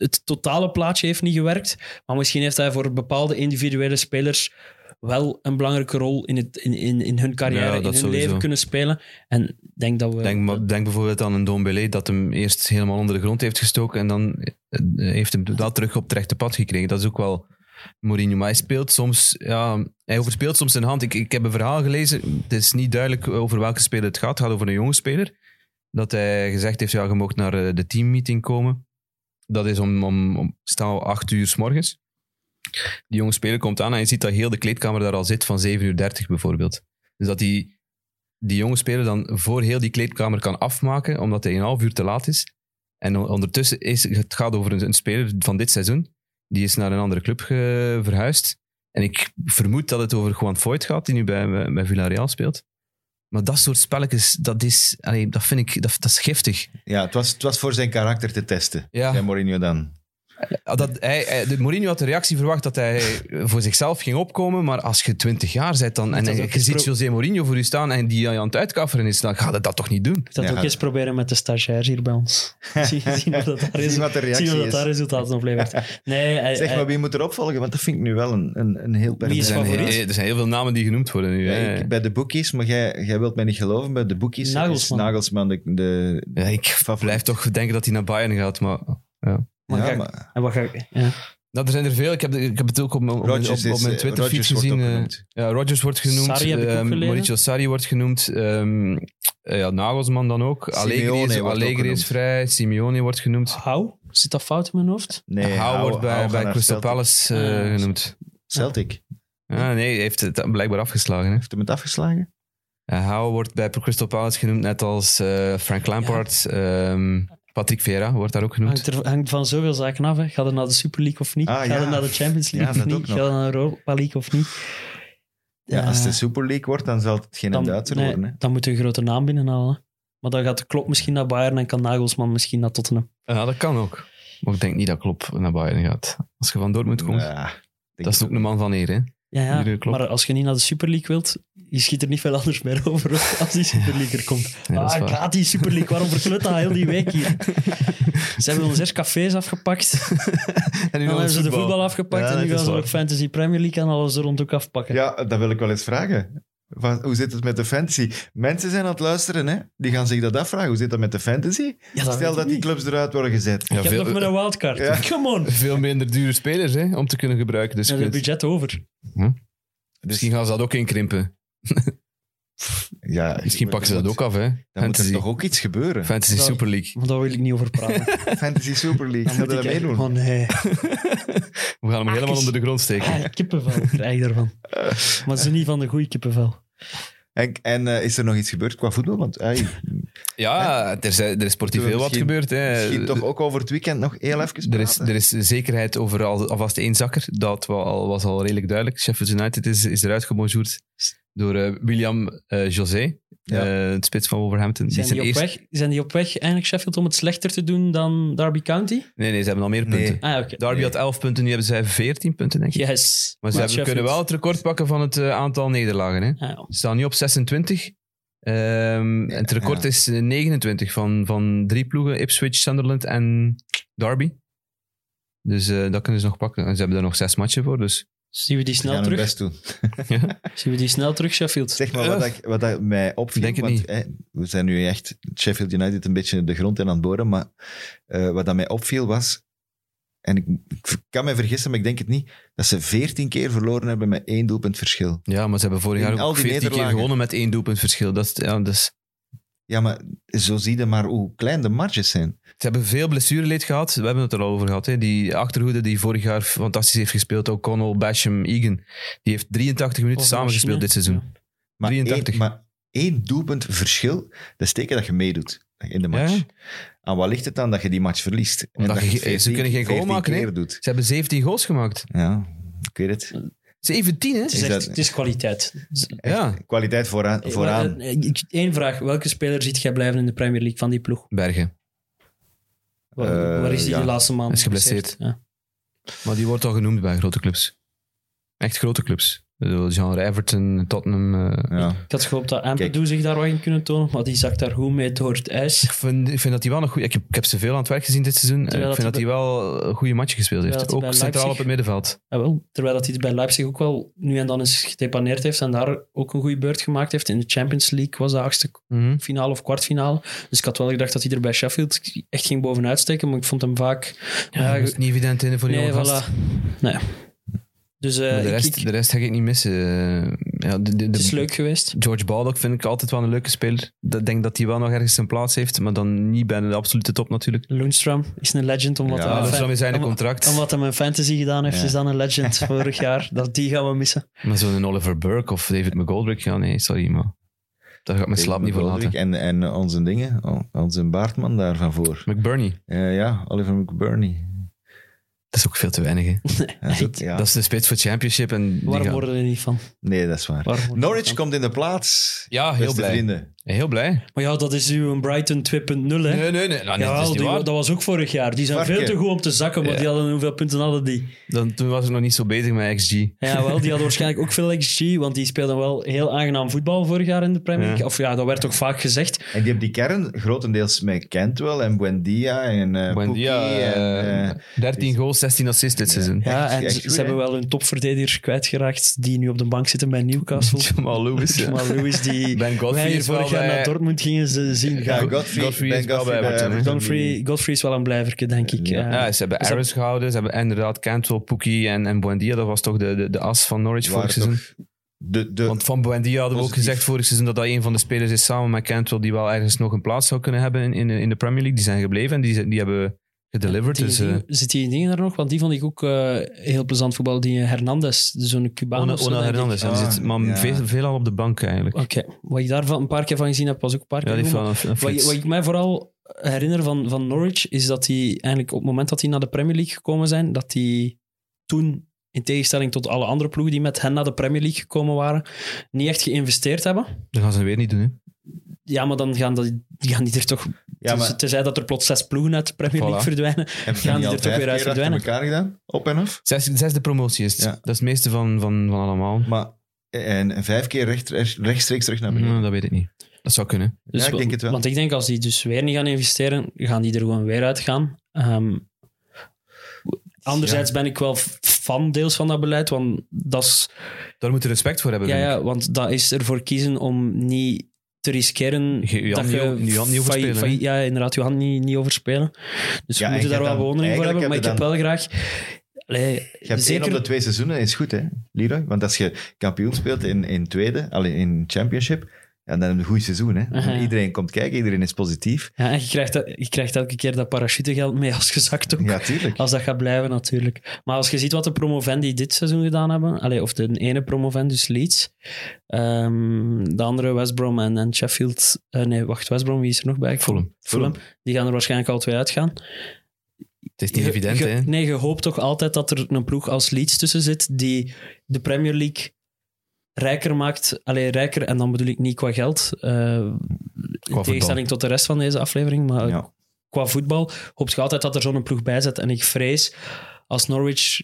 het totale plaatje heeft niet gewerkt. Maar misschien heeft hij voor bepaalde individuele spelers wel een belangrijke rol in, het, in, in, in hun carrière, Ja, in hun sowieso. leven kunnen spelen. En denk dat we... Denk, denk bijvoorbeeld aan een Dombele dat hem eerst helemaal onder de grond heeft gestoken en dan eh, heeft hem dat terug op het rechte pad gekregen. Dat is ook wel Mourinho. Maar hij speelt soms, ja, hij overspeelt soms zijn hand. Ik, ik heb een verhaal gelezen, het is niet duidelijk over welke speler het gaat. Het gaat over een jonge speler. Dat hij gezegd heeft, ja, je mocht naar eh, de teammeeting komen. Dat is om, om, om stel acht uur s morgens. Die jonge speler komt aan en je ziet dat heel de kleedkamer daar al zit van 7 uur 30 bijvoorbeeld. Dus dat die, die jonge speler dan voor heel die kleedkamer kan afmaken, omdat hij een half uur te laat is. En on- ondertussen is het gaat over een, speler van dit seizoen. Die is naar een andere club verhuisd. En ik vermoed dat het over Juan Foyt gaat, die nu bij, bij Villarreal speelt. Maar dat soort spelletjes, dat is, allee, dat vind ik, dat, dat is giftig. Ja, het was, het was voor zijn karakter te testen. Ja. Mourinho dan. Ja, Dat, hij, hij- de Mourinho had de reactie verwacht dat hij voor zichzelf ging opkomen, maar als je 20 jaar bent dan, en je ziet José Mourinho voor je staan en die aan het uitkafferen is, dan gaat het dat toch niet doen? Ik dat Ja, ook eens proberen met de stagiairs hier bij ons. [LAUGHS] [LAUGHS] zien, dat daar, Zien wat de reactie zien of dat is. daar resultaat oplevert. Nee, [LAUGHS] hij, Zeg maar, wie moet er opvolgen? Want dat vind ik nu wel een, een, een heel Wie is Er zijn, favoriet? heel- er zijn heel veel namen die genoemd worden nu. Ja, ik, bij de boekies, maar jij, jij wilt mij niet geloven, bij de boekies Nagelsman. is Nagelsman de, de Ja, ik favoriet. blijf toch denken dat hij naar Bayern gaat, maar... Ja. Maar ja, ga- maar en wat ga ik... Ja. Nou, er zijn er veel. Ik heb, ik heb het ook op, mijn- op, op, op mijn eh, Twitter-feed Rodgers wordt gezien. eh, ja, Rodgers wordt genoemd. Sarri heb ik ook eh, Sarri wordt genoemd. ehm, eh, ja, Nagelsman dan ook. Allegri is, wordt ook Allegri is vrij. Simeone wordt genoemd. Hou? Zit dat fout in mijn hoofd? nee, Hou wordt bij, bij Crystal Celtic. Palace eh, Ah, genoemd. Celtic. Ja, nee, hij heeft het blijkbaar afgeslagen. Hè. Heeft hem het afgeslagen? Uh, Hou wordt bij Crystal Palace genoemd, net als eh, Frank Lampard. Ehm, Patrick Vieira wordt daar ook genoemd. Hangt, er, hangt van zoveel zaken af. Hè. Ga er naar de Super League of niet? Ah, Ga ja. er naar de Champions League of niet? nog. Ga er naar de Europa League of niet? Ja, Eh, als het de Super League wordt, dan zal het geen dan, Duitser nee, worden. Hè? dan moet je een grote naam binnenhalen. hè. Maar dan gaat de klok misschien naar Bayern en kan Nagelsman misschien naar Tottenham. Ja, dat kan ook. Maar ik denk niet dat Klopp naar Bayern gaat. Als je van Dortmund komt, dat is het ook een man van eer. Hè? Ja, ja. Maar als je niet naar de Super League wilt, je schiet er niet veel anders meer [LAUGHS] over als die Super League er komt. Ja, ah, haat die Super League. Waarom verklut dat heel die week hier? [LAUGHS] Ze hebben ons eerst cafés afgepakt. [LAUGHS] En nu Dan hebben ze de voetbal afgepakt Ja, en nu gaan ze ook Fantasy Premier League en alles er rond ook afpakken. Ja, dat wil ik wel eens vragen. Van, hoe zit het met de fantasy? Mensen zijn aan het luisteren, hè? die gaan zich dat afvragen. Hoe zit dat met de fantasy? Ja, dat weet Stel dat die niet. clubs eruit worden gezet. Ja, ik heb veel, nog met een wildcard. Ja. [LAUGHS] Come on. veel minder dure spelers hè, om te kunnen gebruiken. Dus kunt- budget over. misschien gaan ze dat ook inkrimpen. Ja, Misschien pakken ze dat ook af. Hè. Dan moet er toch ook iets gebeuren. Fantasy Dat- Super League. Maar daar wil ik niet over praten. [LAUGHS] Fantasy Super League, Dan gaan moet we ik dat meedoen? Oh nee. [LAUGHS] We gaan hem helemaal Akes. onder de grond steken. Ah, kippenvel krijg ik daarvan. Maar ze niet van de goede kippenvel. En, en eh, is er nog iets gebeurd qua voetbal? Want hey, Ja, er is, er is sportief heel wat gebeurd. Hè. misschien toch ook over het weekend nog heel even Er is, er is zekerheid over al, alvast één zakker. Dat wa- al, was al redelijk duidelijk. Sheffield United is, is eruit gebonjourd door eh, William eh, José, Ja. eh, het spits van Wolverhampton. Zijn zijn die, op eerste- weg, zijn die op weg eigenlijk Sheffield om het slechter te doen dan Derby County? Nee, nee, ze hebben al meer Nee. punten. Ah, oké. Derby Nee. had 11 punten, nu hebben zij 14 punten, denk ik. Yes. Maar ze hebben, kunnen wel het record pakken van het eh, aantal nederlagen. Hè. Ah, ja. Ze staan nu op 26. Ehm, en het record ja. is eh, 29 van, van drie ploegen: Ipswich, Sunderland en Derby. Dus eh, dat kunnen ze nog pakken. En ze hebben daar nog zes matchen voor. Dus Zien we die snel terug? best doen. [LAUGHS] Zien we die snel terug, Sheffield? Zeg maar wat, ik, wat dat mij opviel. Denk het want, niet. hè, we zijn nu echt Sheffield United een beetje de grond in aan het boren. Maar eh, wat dat mij opviel was. En ik, ik kan me vergissen, maar ik denk het niet. Dat ze veertien keer verloren hebben met één doelpunt verschil. ja, maar ze hebben vorig In jaar al ook die 14 keer gewonnen met één doelpunt verschil. Dat is, ja, dus, Ja, maar zo zie je maar hoe klein de marges zijn. ze hebben veel blessureleed gehad. We hebben het er al over gehad. Hè. Die achterhoede die vorig jaar fantastisch heeft gespeeld. O'Connell, Basham, Egan. Die heeft 83 minuten samengespeeld dit seizoen. Maar 83. Één, maar één doelpunt verschil, dat is teken dat je meedoet in de match. Ja. Aan wat ligt het dan dat je die match verliest? En dat je- ze 14 kunnen geen goal 14 maken, doet. Ze hebben 17 goals gemaakt. Ja, ik weet het. 17, hè? Het is, Is echt- dat- het is kwaliteit. Ja, Kwaliteit vooraan. vooraan. Eén vraag. Welke speler ziet jij blijven in de Premier League van die ploeg? Bergen. Waar, Eh, waar is die ja. de laatste maand? Is geblesseerd. Ja. Maar die wordt al genoemd bij grote clubs. Echt grote clubs. Genre Everton, Tottenham. eh. Ja. Ik had gehoopt dat. Ampadu zich daar wat in kunnen tonen, maar die zakt daar goed mee door het ijs. Ik, vind, ik vind dat hij wel nog goed... Ik heb, ik heb ze veel aan het werk gezien dit seizoen. Terwijl ik vind dat hij wel een goede match gespeeld heeft. Ook centraal op het middenveld. Wel, terwijl dat hij bij Leipzig ook wel nu en dan eens gedepaneerd heeft en daar ook een goede beurt gemaakt heeft. In de Champions League was de achtste Mhm. finale of kwartfinale. Dus ik had wel gedacht dat hij er bij Sheffield echt ging bovenuit steken, maar ik vond hem vaak... Ja, dat is niet evident hè, voor die nee, voilà. Nee. Dus eh, de, rest, ik- de rest ga ik niet missen. Eh, ja, de, de, de- het is leuk geweest. George Baldock vind ik altijd wel een leuke speler. Ik denk dat hij wel nog ergens zijn plaats heeft, maar dan niet bij de absolute top natuurlijk. Lundstrom is een legend, omdat Ja, een dat is zijn om- contract. Omdat hij mijn fantasy gedaan heeft, Ja. is dan een legend [LAUGHS] vorig jaar. Dat, die gaan we missen. Maar zo'n Oliver Burke of David McGoldrick, ja nee, sorry, maar daar gaat mijn slaap niet voor laten. En, en onze dingen, oh, onze Baartman daarvan voor. McBurney, Eh, ja, Oliver McBurney. Dat is ook veel te weinig. Hè. [LAUGHS] Dat is ook- ja. Dat is de spits voor Championship. En Waarom gaan- worden we er niet van? Nee, dat is waar. Norwich komt in de plaats. Ja, heel blij. vrienden. Heel blij. Maar ja, dat is uw Brighton 2.0, hè? Nee, nee, nee. Nou, nee dat is Ja, niet die- waar. dat was ook vorig jaar. Die zijn Varken. veel te goed om te zakken, maar Ja. die hadden hoeveel punten hadden die? Dan, toen was ik nog niet zo bezig met XG. Ja, wel, die hadden waarschijnlijk ook veel XG, want die speelden wel heel aangenaam voetbal vorig jaar in de Premier League. Ja. Of ja, dat werd toch vaak gezegd. En die hebben die kern grotendeels met Cantwell en Buendia en eh Buendia, Pukki en... eh, eh, 13 goals, 16 assists dit seizoen. Ja, Echt- en echt ze, goed, ze hè? hebben wel hun topverdedigers kwijtgeraakt die nu op de bank zitten bij Newcastle. [LAUGHS] Jamal Lewis. ja. Maar Lewis, die Ben Godfrey bij- naar Dortmund gingen ze zien ja, gaan. Godfrey, Godfrey Ben is wel Godfrey bij Everton. Godfrey, Godfrey is wel een blijverke, denk ik. Ja. Ja, ze hebben Is dat- Aris gehouden. Ze hebben inderdaad Cantwell, Pookie en, en Buendia. Dat was toch de, de, de as van Norwich vorig seizoen. De, de, Want van Buendia hadden we ook gezegd vorig seizoen dat dat een van de spelers is samen met Cantwell die wel ergens nog een plaats zou kunnen hebben in, in, in de Premier League. Die zijn gebleven en die, die hebben gedelivered. Dus, die- eh, zit die dingen daar nog? Want die vond ik ook eh, heel plezant voetbal. Die Hernandez, zo'n Cubaan. Ona, Ona. Hernandez, ja, die Ah, zit maar ja. veel, veelal op de bank eigenlijk. Oké, wat ik daarvan een paar keer van gezien heb, was ook een paar Ja, keer die wat ik mij vooral herinner van, van Norwich, is dat die eigenlijk op het moment dat die naar de Premier League gekomen zijn, dat die toen, in tegenstelling tot alle andere ploegen die met hen naar de Premier League gekomen waren, niet echt geïnvesteerd hebben. Dat gaan ze weer niet doen. Hè. Ja, maar dan gaan, die, die gaan die er toch... ja, maar Tenzij dat er plots zes ploegen uit de Premier League Voilà. verdwijnen. hebben gaan die er toch weer uit verdwijnen? elkaar gedaan? Op en af? Zes, zesde promotie is het. Ja. Dat is het meeste van, van, van allemaal. Maar, en vijf keer recht, rechtstreeks terug naar beneden. Ja, dat weet ik niet. Dat zou kunnen. Dus Ja, ik denk het wel. Want ik denk als die dus weer niet gaan investeren, gaan die er gewoon weer uitgaan. Ehm anderzijds ben ik wel fan deels van dat beleid, want dat is Daar moeten respect voor hebben. Ja, ja, want dat is ervoor kiezen om niet te riskeren. Je- je dat je hand niet overspelen, failliet- Ja, inderdaad, je hand niet, niet overspelen. Dus Ja, we en moeten je daar wel bewondering voor hebben. Maar ik heb wel graag... Allee, Je hebt zeker, één op de twee seizoenen, is goed hè, Leroy? Want als je kampioen speelt in, in tweede, alleen in championship, Ja, dan een goed seizoen. Hè? Aha. Iedereen komt kijken, iedereen is positief. Ja, en je krijgt, dat- je krijgt elke keer dat parachutegeld mee als je zakt ook. Ja, tuurlijk. Als dat gaat blijven, natuurlijk. Maar als je ziet wat de promovendi dit seizoen gedaan hebben, allee, of de ene promovendus Leeds, ehm, de andere West Brom en, en Sheffield... eh, nee, wacht, West Brom, wie is er nog bij? Fulham. Fulham. Die gaan er waarschijnlijk al twee uitgaan. Het is niet Je- evident, hè. Nee, je hoopt toch altijd dat er een ploeg als Leeds tussen zit die de Premier League rijker maakt. Allee, rijker, en dan bedoel ik niet qua geld, eh, in tegenstelling tot de rest van deze aflevering, maar Ja. qua voetbal hoop je altijd dat er zo'n ploeg bij zit. En ik vrees, als Norwich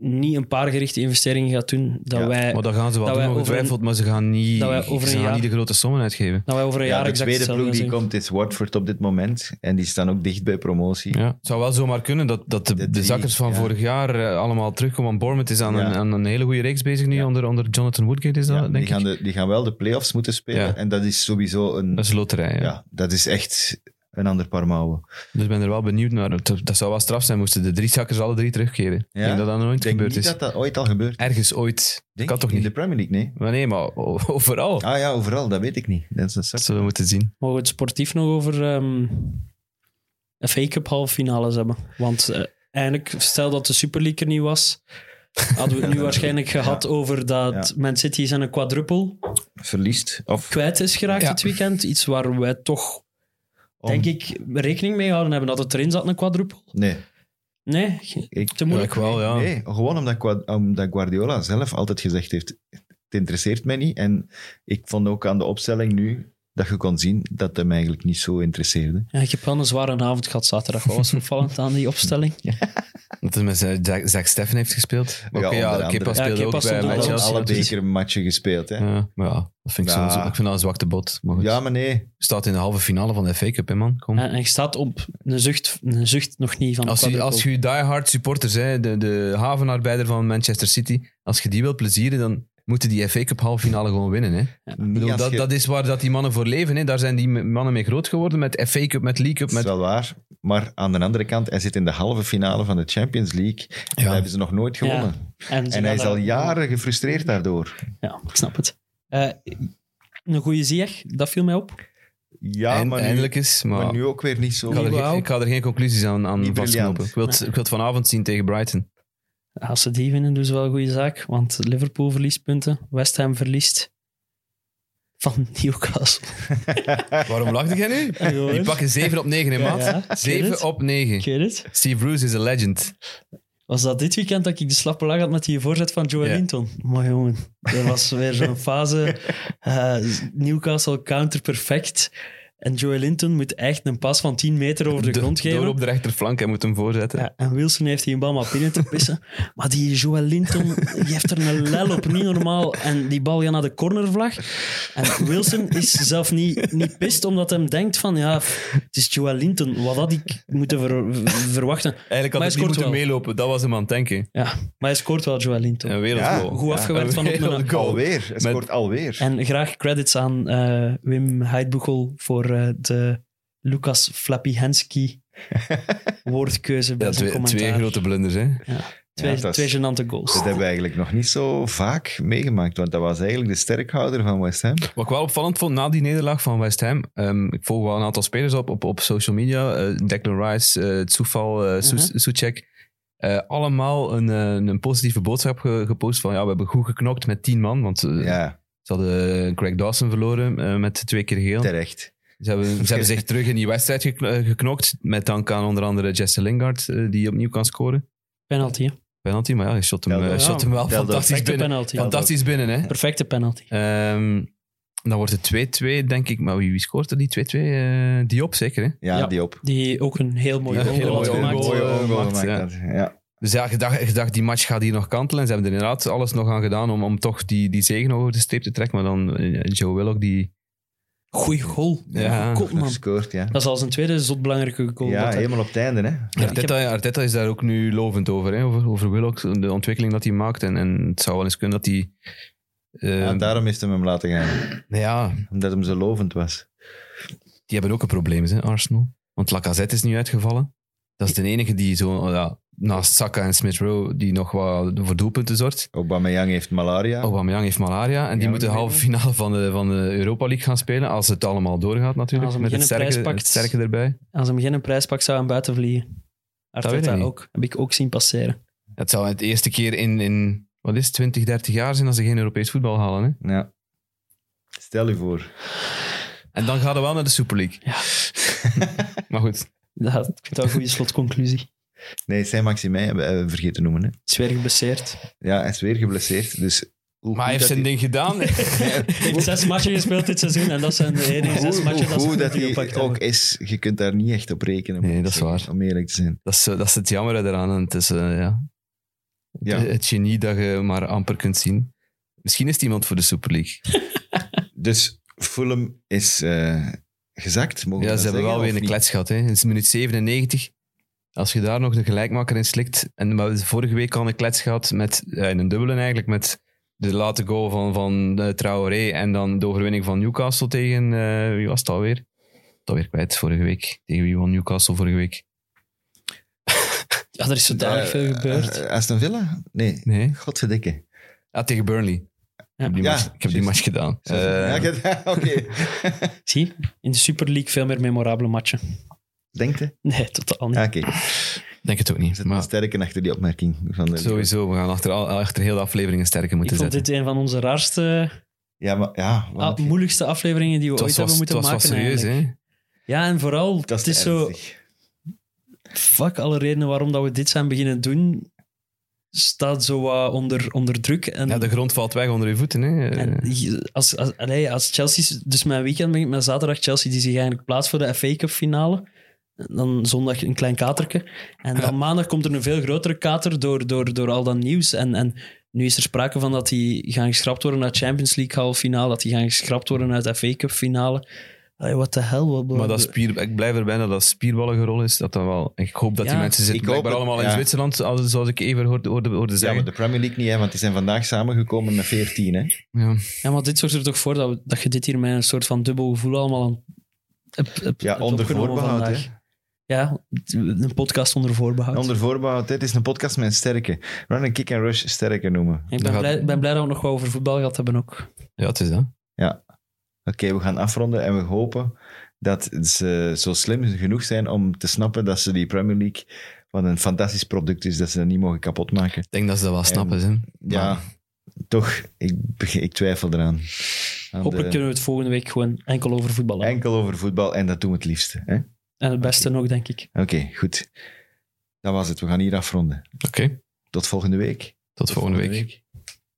niet een paar gerichte investeringen gaat doen, dat, Ja, wij, Maar dat gaan ze wel doen, ongetwijfeld, maar ze gaan niet, dat wij over ze gaan jaar- niet de grote sommen uitgeven. dat wij over een Ja, jaar de tweede ploeg die komt is Watford op dit moment. En die staan ook dicht bij promotie. Ja. Het zou wel zomaar kunnen dat, dat de, De de, drie, zakkers van ja. vorig jaar eh, allemaal terugkomen. Want Bournemouth is aan, Ja. een, aan een hele goede reeks bezig nu, Ja. onder, onder Jonathan Woodgate is dat, Ja, denk die, ik. gaan de, die gaan wel de play-offs moeten spelen. Ja. En dat is sowieso een... Dat is een loterij, ja. ja. dat is echt een ander paar mouwen. Dus ik ben er wel benieuwd naar. Dat, dat zou wel straf zijn, moesten de drie zakkers alle drie terugkeren. Ik denk dat dat nooit Ik denk gebeurd niet is. dat dat ooit al gebeurd is. Ergens ooit. Denk kan toch In niet? de Premier League, nee. Maar nee, maar [LAUGHS] overal. Ah ja, overal, dat weet ik niet. Dat is een Dat zullen we moeten zien. Mogen we het sportief nog over ehm FA Cup halve finales hebben? Want eh, eigenlijk, stel dat de Super League er niet was, hadden we het nu [LAUGHS] waarschijnlijk gehad over dat Man City zijn een quadruppel Verliest. Of kwijt is geraakt Ja. dit weekend. Iets waar wij toch, om- denk ik, rekening mee gehouden hebben dat het erin zat, een quadruppel. Nee. Nee, Ik, te moeilijk. Ja, ik wel, ja. Nee, gewoon omdat, omdat Guardiola zelf altijd gezegd heeft: het interesseert mij niet. En ik vond ook aan de opstelling nu dat je kon zien dat hem eigenlijk niet zo interesseerde. Ja, ik heb wel een zware avond gehad zaterdag. Wat was opvallend aan die opstelling? [LAUGHS] Dat hij met Zack Steffen heeft gespeeld. Oké, ja, andere. Kepa Ja, speelde Kepa ook bij. Chelsea. alle dus- bekermatchen gespeeld. Hè. Ja, maar ja, dat vind ik, Ja. zo, ik vind dat een zwakte bot. Maar goed. Ja, maar nee. Staat in de halve finale van de FA Cup, hè, man. Kom. En, en je staat op een zucht, een zucht nog niet van de Als je, als je diehard supporters, hè, de, de havenarbeider van Manchester City, als je die wilt plezieren, dan moeten die FA Cup halve finale gewoon winnen. Hè. Bedoel, dat, je- dat is waar dat die mannen voor leven. Hè. Daar zijn die mannen mee groot geworden, met FA Cup, met League Cup. Dat is Met... wel waar. Maar aan de andere kant, hij zit in de halve finale van de Champions League. En Ja. dat hebben ze nog nooit gewonnen. En, ze En hij is al jaren gefrustreerd daardoor. Ja, ik snap het. Eh, een goede Ziyech, dat viel mij op. Ja, maar, nu, eindelijk is, maar, maar nu ook weer niet zo. ik, ga er, ik ga er geen conclusies aan, aan Niet vastknopen. Ik wil, het, ik wil het vanavond zien tegen Brighton. Als ze die winnen, doen ze wel een goede zaak. Want Liverpool verliest punten, West Ham verliest van [LAUGHS] Newcastle. [LAUGHS] Waarom lachte jij nu? gewoon. Die pakken 7 op 9 in maat. ja, ik weet het. 7 op 9. Ik weet het. Steve Bruce is a legend. Was dat dit weekend dat ik de slappe lach had met die voorzet van Joe. Linton? Maar jongen, er was weer zo'n fase. [LAUGHS] eh, Newcastle counter perfect. En Joe Linton moet echt een pas van 10 meter over de, grond geven. Door op de rechterflank, hij moet hem voorzetten. Ja, en Wilson heeft die bal maar binnen te pissen. [LAUGHS] Maar die Joel Linton, die heeft er een lel op, niet normaal. En die bal gaat naar de cornervlag. En Wilson is zelf niet, niet pist, omdat hij denkt van, ja, het is Joel Linton. Wat had ik moeten ver- verwachten? Eigenlijk had Maar hij niet moeten wel. meelopen. Dat was hem aan het denken. Ja, maar hij scoort wel, Joel Linton. Een wereldgoal. Goed afgewerkt van op een-. Alweer. Hij Met- scoort alweer. En graag credits aan eh, Wim Heidbuchel voor eh, de Lucas Flappy-Hensky [LAUGHS] woordkeuze bij Ja, zijn twee, commentaar. twee grote blunders, hè. Ja, twee, Ja, twee gênante goals. Dat hebben we eigenlijk nog niet zo vaak meegemaakt, want dat was eigenlijk de sterkhouder van West Ham. Wat ik wel opvallend vond na die nederlaag van West Ham. ehm, ik volg wel een aantal spelers op, op, op social media. eh Declan Rice, Soufal, Su- Mhm. Soucek. Eh, allemaal een, eh, een positieve boodschap ge- gepost van ja, we hebben goed geknokt met tien man. Want Ja, ze hadden Greg Dawson verloren eh, met twee keer geel. terecht. Ze hebben, ze hebben zich terug in die wedstrijd eh, geknokt. Met dank aan onder andere Jesse Lingard, eh, die opnieuw kan scoren. Penalty, hè? Penalty, maar ja, hij shot hem, eh, ja, shot hem wel fantastisch binnen. penalty. Fantastisch binnen, hè. Perfecte penalty. Ehm, dan wordt het 2-2, denk ik. Maar wie, wie scoort er die 2-2? Eh, Diop zeker, hè? Ja, Ja. die op. Die ook een heel mooi Ja, goal gemaakt. mooie ja. Ja. Dus ja, je dacht, je dacht, die match gaat hier nog kantelen. En ze hebben er inderdaad alles nog aan gedaan om, om toch die, die zegen over de streep te trekken. Maar dan Joe Willock, die... Goeie goal. Ja, man. Gescoord, ja. Dat is al zijn tweede zotbelangrijke goal. Ja, helemaal op het einde, hè. Arteta, Arteta is daar ook nu lovend over, hè? Over, over Willock, de ontwikkeling dat hij maakt. En, en het zou wel eens kunnen dat hij... Ja, daarom is hij hem laten gaan. ja, Omdat hem zo lovend was. die hebben ook een probleem, hè, Arsenal. Want Lacazette is nu uitgevallen. Dat is de enige die zo... ja, naast Saka en Smith Rowe, die nog wat voor doelpunten zorgt. Aubameyang heeft malaria. Aubameyang heeft malaria en die Ja, moeten de halve finale van de, van de Europa League gaan spelen, als het allemaal doorgaat natuurlijk, met het sterke, pakt. het sterke erbij. Als hem geen prijs pakt, zou hij buiten vliegen. weet ik Arteta niet. ook. Heb ik ook zien passeren. Het zal het eerste keer in, in wat is het, 20, 30 jaar zijn als ze geen Europees voetbal halen. Hè? Ja. Stel je voor. En dan gaan we wel naar de Super League. [LAUGHS] maar goed, Ja, ik vind dat een goede slotconclusie. Nee, Saint-Maximijn hebben we vergeten te noemen. Hè. Is weer geblesseerd. Ja, hij is weer geblesseerd. Dus hoe maar hij heeft zijn ding gedaan. [LAUGHS] Hij heeft zes matchen gespeeld dit seizoen en dat zijn de enige zes Hoe, matchen hoe dat ze goed dat hij gepakt ook hebben. is, je kunt daar niet echt op rekenen. Nee, dat is waar. Om eerlijk te zijn. dat, is, dat is het jammer eraan. En het is eh, ja, Ja. het genie dat je maar amper kunt zien. Misschien is het iemand voor de Super League. [LAUGHS] Dus Fulham is eh, gezakt. Mogen Ja, ze hebben wel weer een niet? klets gehad. Hè. Het is minuut 97. Als je daar nog de gelijkmaker in slikt. En we hebben vorige week al een klets gehad met ja, een dubbele eigenlijk. Met de late goal van, van uh, Traoré en dan de overwinning van Newcastle tegen. eh, wie was het alweer? Alweer kwijt vorige week. Tegen wie won Newcastle vorige week? Ja, er is zodanig Eh, veel gebeurd. eh, Aston Villa? Nee. Nee. Godverdikke. Ja, tegen Burnley. Ik heb die, Ja, match, ik heb die match gedaan. Eh, Ja, [LAUGHS] Oké. Zie, in de Super League veel meer memorabele matchen. Denkt je? Nee, totaal niet. Ah, Oké. denk het ook niet. zit een Maar sterke achter die opmerking. Van de sowieso, we gaan achter, al- achter heel de afleveringen sterker ik moeten vond zetten. dit een van onze raarste, Ja, maar ja. ah, want- moeilijkste afleveringen die we Het was, ooit hebben was, het moeten was maken. serieus, eigenlijk. hè? Ja, en vooral, dat het is is zo, ernstig. fuck, alle redenen waarom dat we dit zijn beginnen doen, staat zo wat onder, onder druk. En, Ja, de grond valt weg onder je voeten. Hè? En je- als, als, allee, als Chelsea, dus mijn weekend begint met zaterdag Chelsea, die zich eigenlijk plaatst voor de FA Cup finale. Dan zondag een klein katerke. En dan maandag komt er een veel grotere kater door, door, door al dat nieuws. En, en nu is er sprake van dat die gaan geschrapt worden naar Champions League halve finale, dat die gaan geschrapt worden uit de FA Cup finale. Allee, what the hell? Wat, Maar dat spier, ik blijf erbij dat dat spierballengerol is. Dat dat wel, ik hoop dat die Ja, mensen zitten ik hoop blijkbaar het, allemaal in ja. Zwitserland, als- zoals ik even hoorde, hoorde, hoorde Ja, zeggen. maar de Premier League niet, hè, want die zijn vandaag samengekomen met 14. Hè. Ja. Ja, maar dit zorgt er toch voor dat, we- dat je dit hier met een soort van dubbel gevoel allemaal aan hebt, hebt- Ja, onder voorbehoud. Ja, een podcast onder voorbehoud. Onder voorbehoud. Dit is een podcast met een sterke. We gaan een kick and rush sterke noemen. Ik ben, gaat- blij, ben blij dat we nog wat over voetbal gehad hebben ook. ja, het is dat. Oké, we gaan afronden en we hopen dat ze zo slim genoeg zijn om te snappen dat ze die Premier League wat een fantastisch product is, dat ze dat niet mogen kapotmaken. Ik denk dat ze dat wel snappen. Hè. Ja, Maar toch, ik, ik twijfel eraan. Aan Hopelijk de- kunnen we het volgende week gewoon enkel over voetbal hebben. Enkel over voetbal en dat doen we het liefste. hè? En het beste nog, denk ik. Oké, goed. Dat was het. We gaan hier afronden. Oké, Tot volgende week. tot volgende week.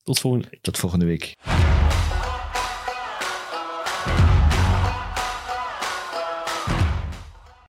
Tot volgende week. Tot volgende week.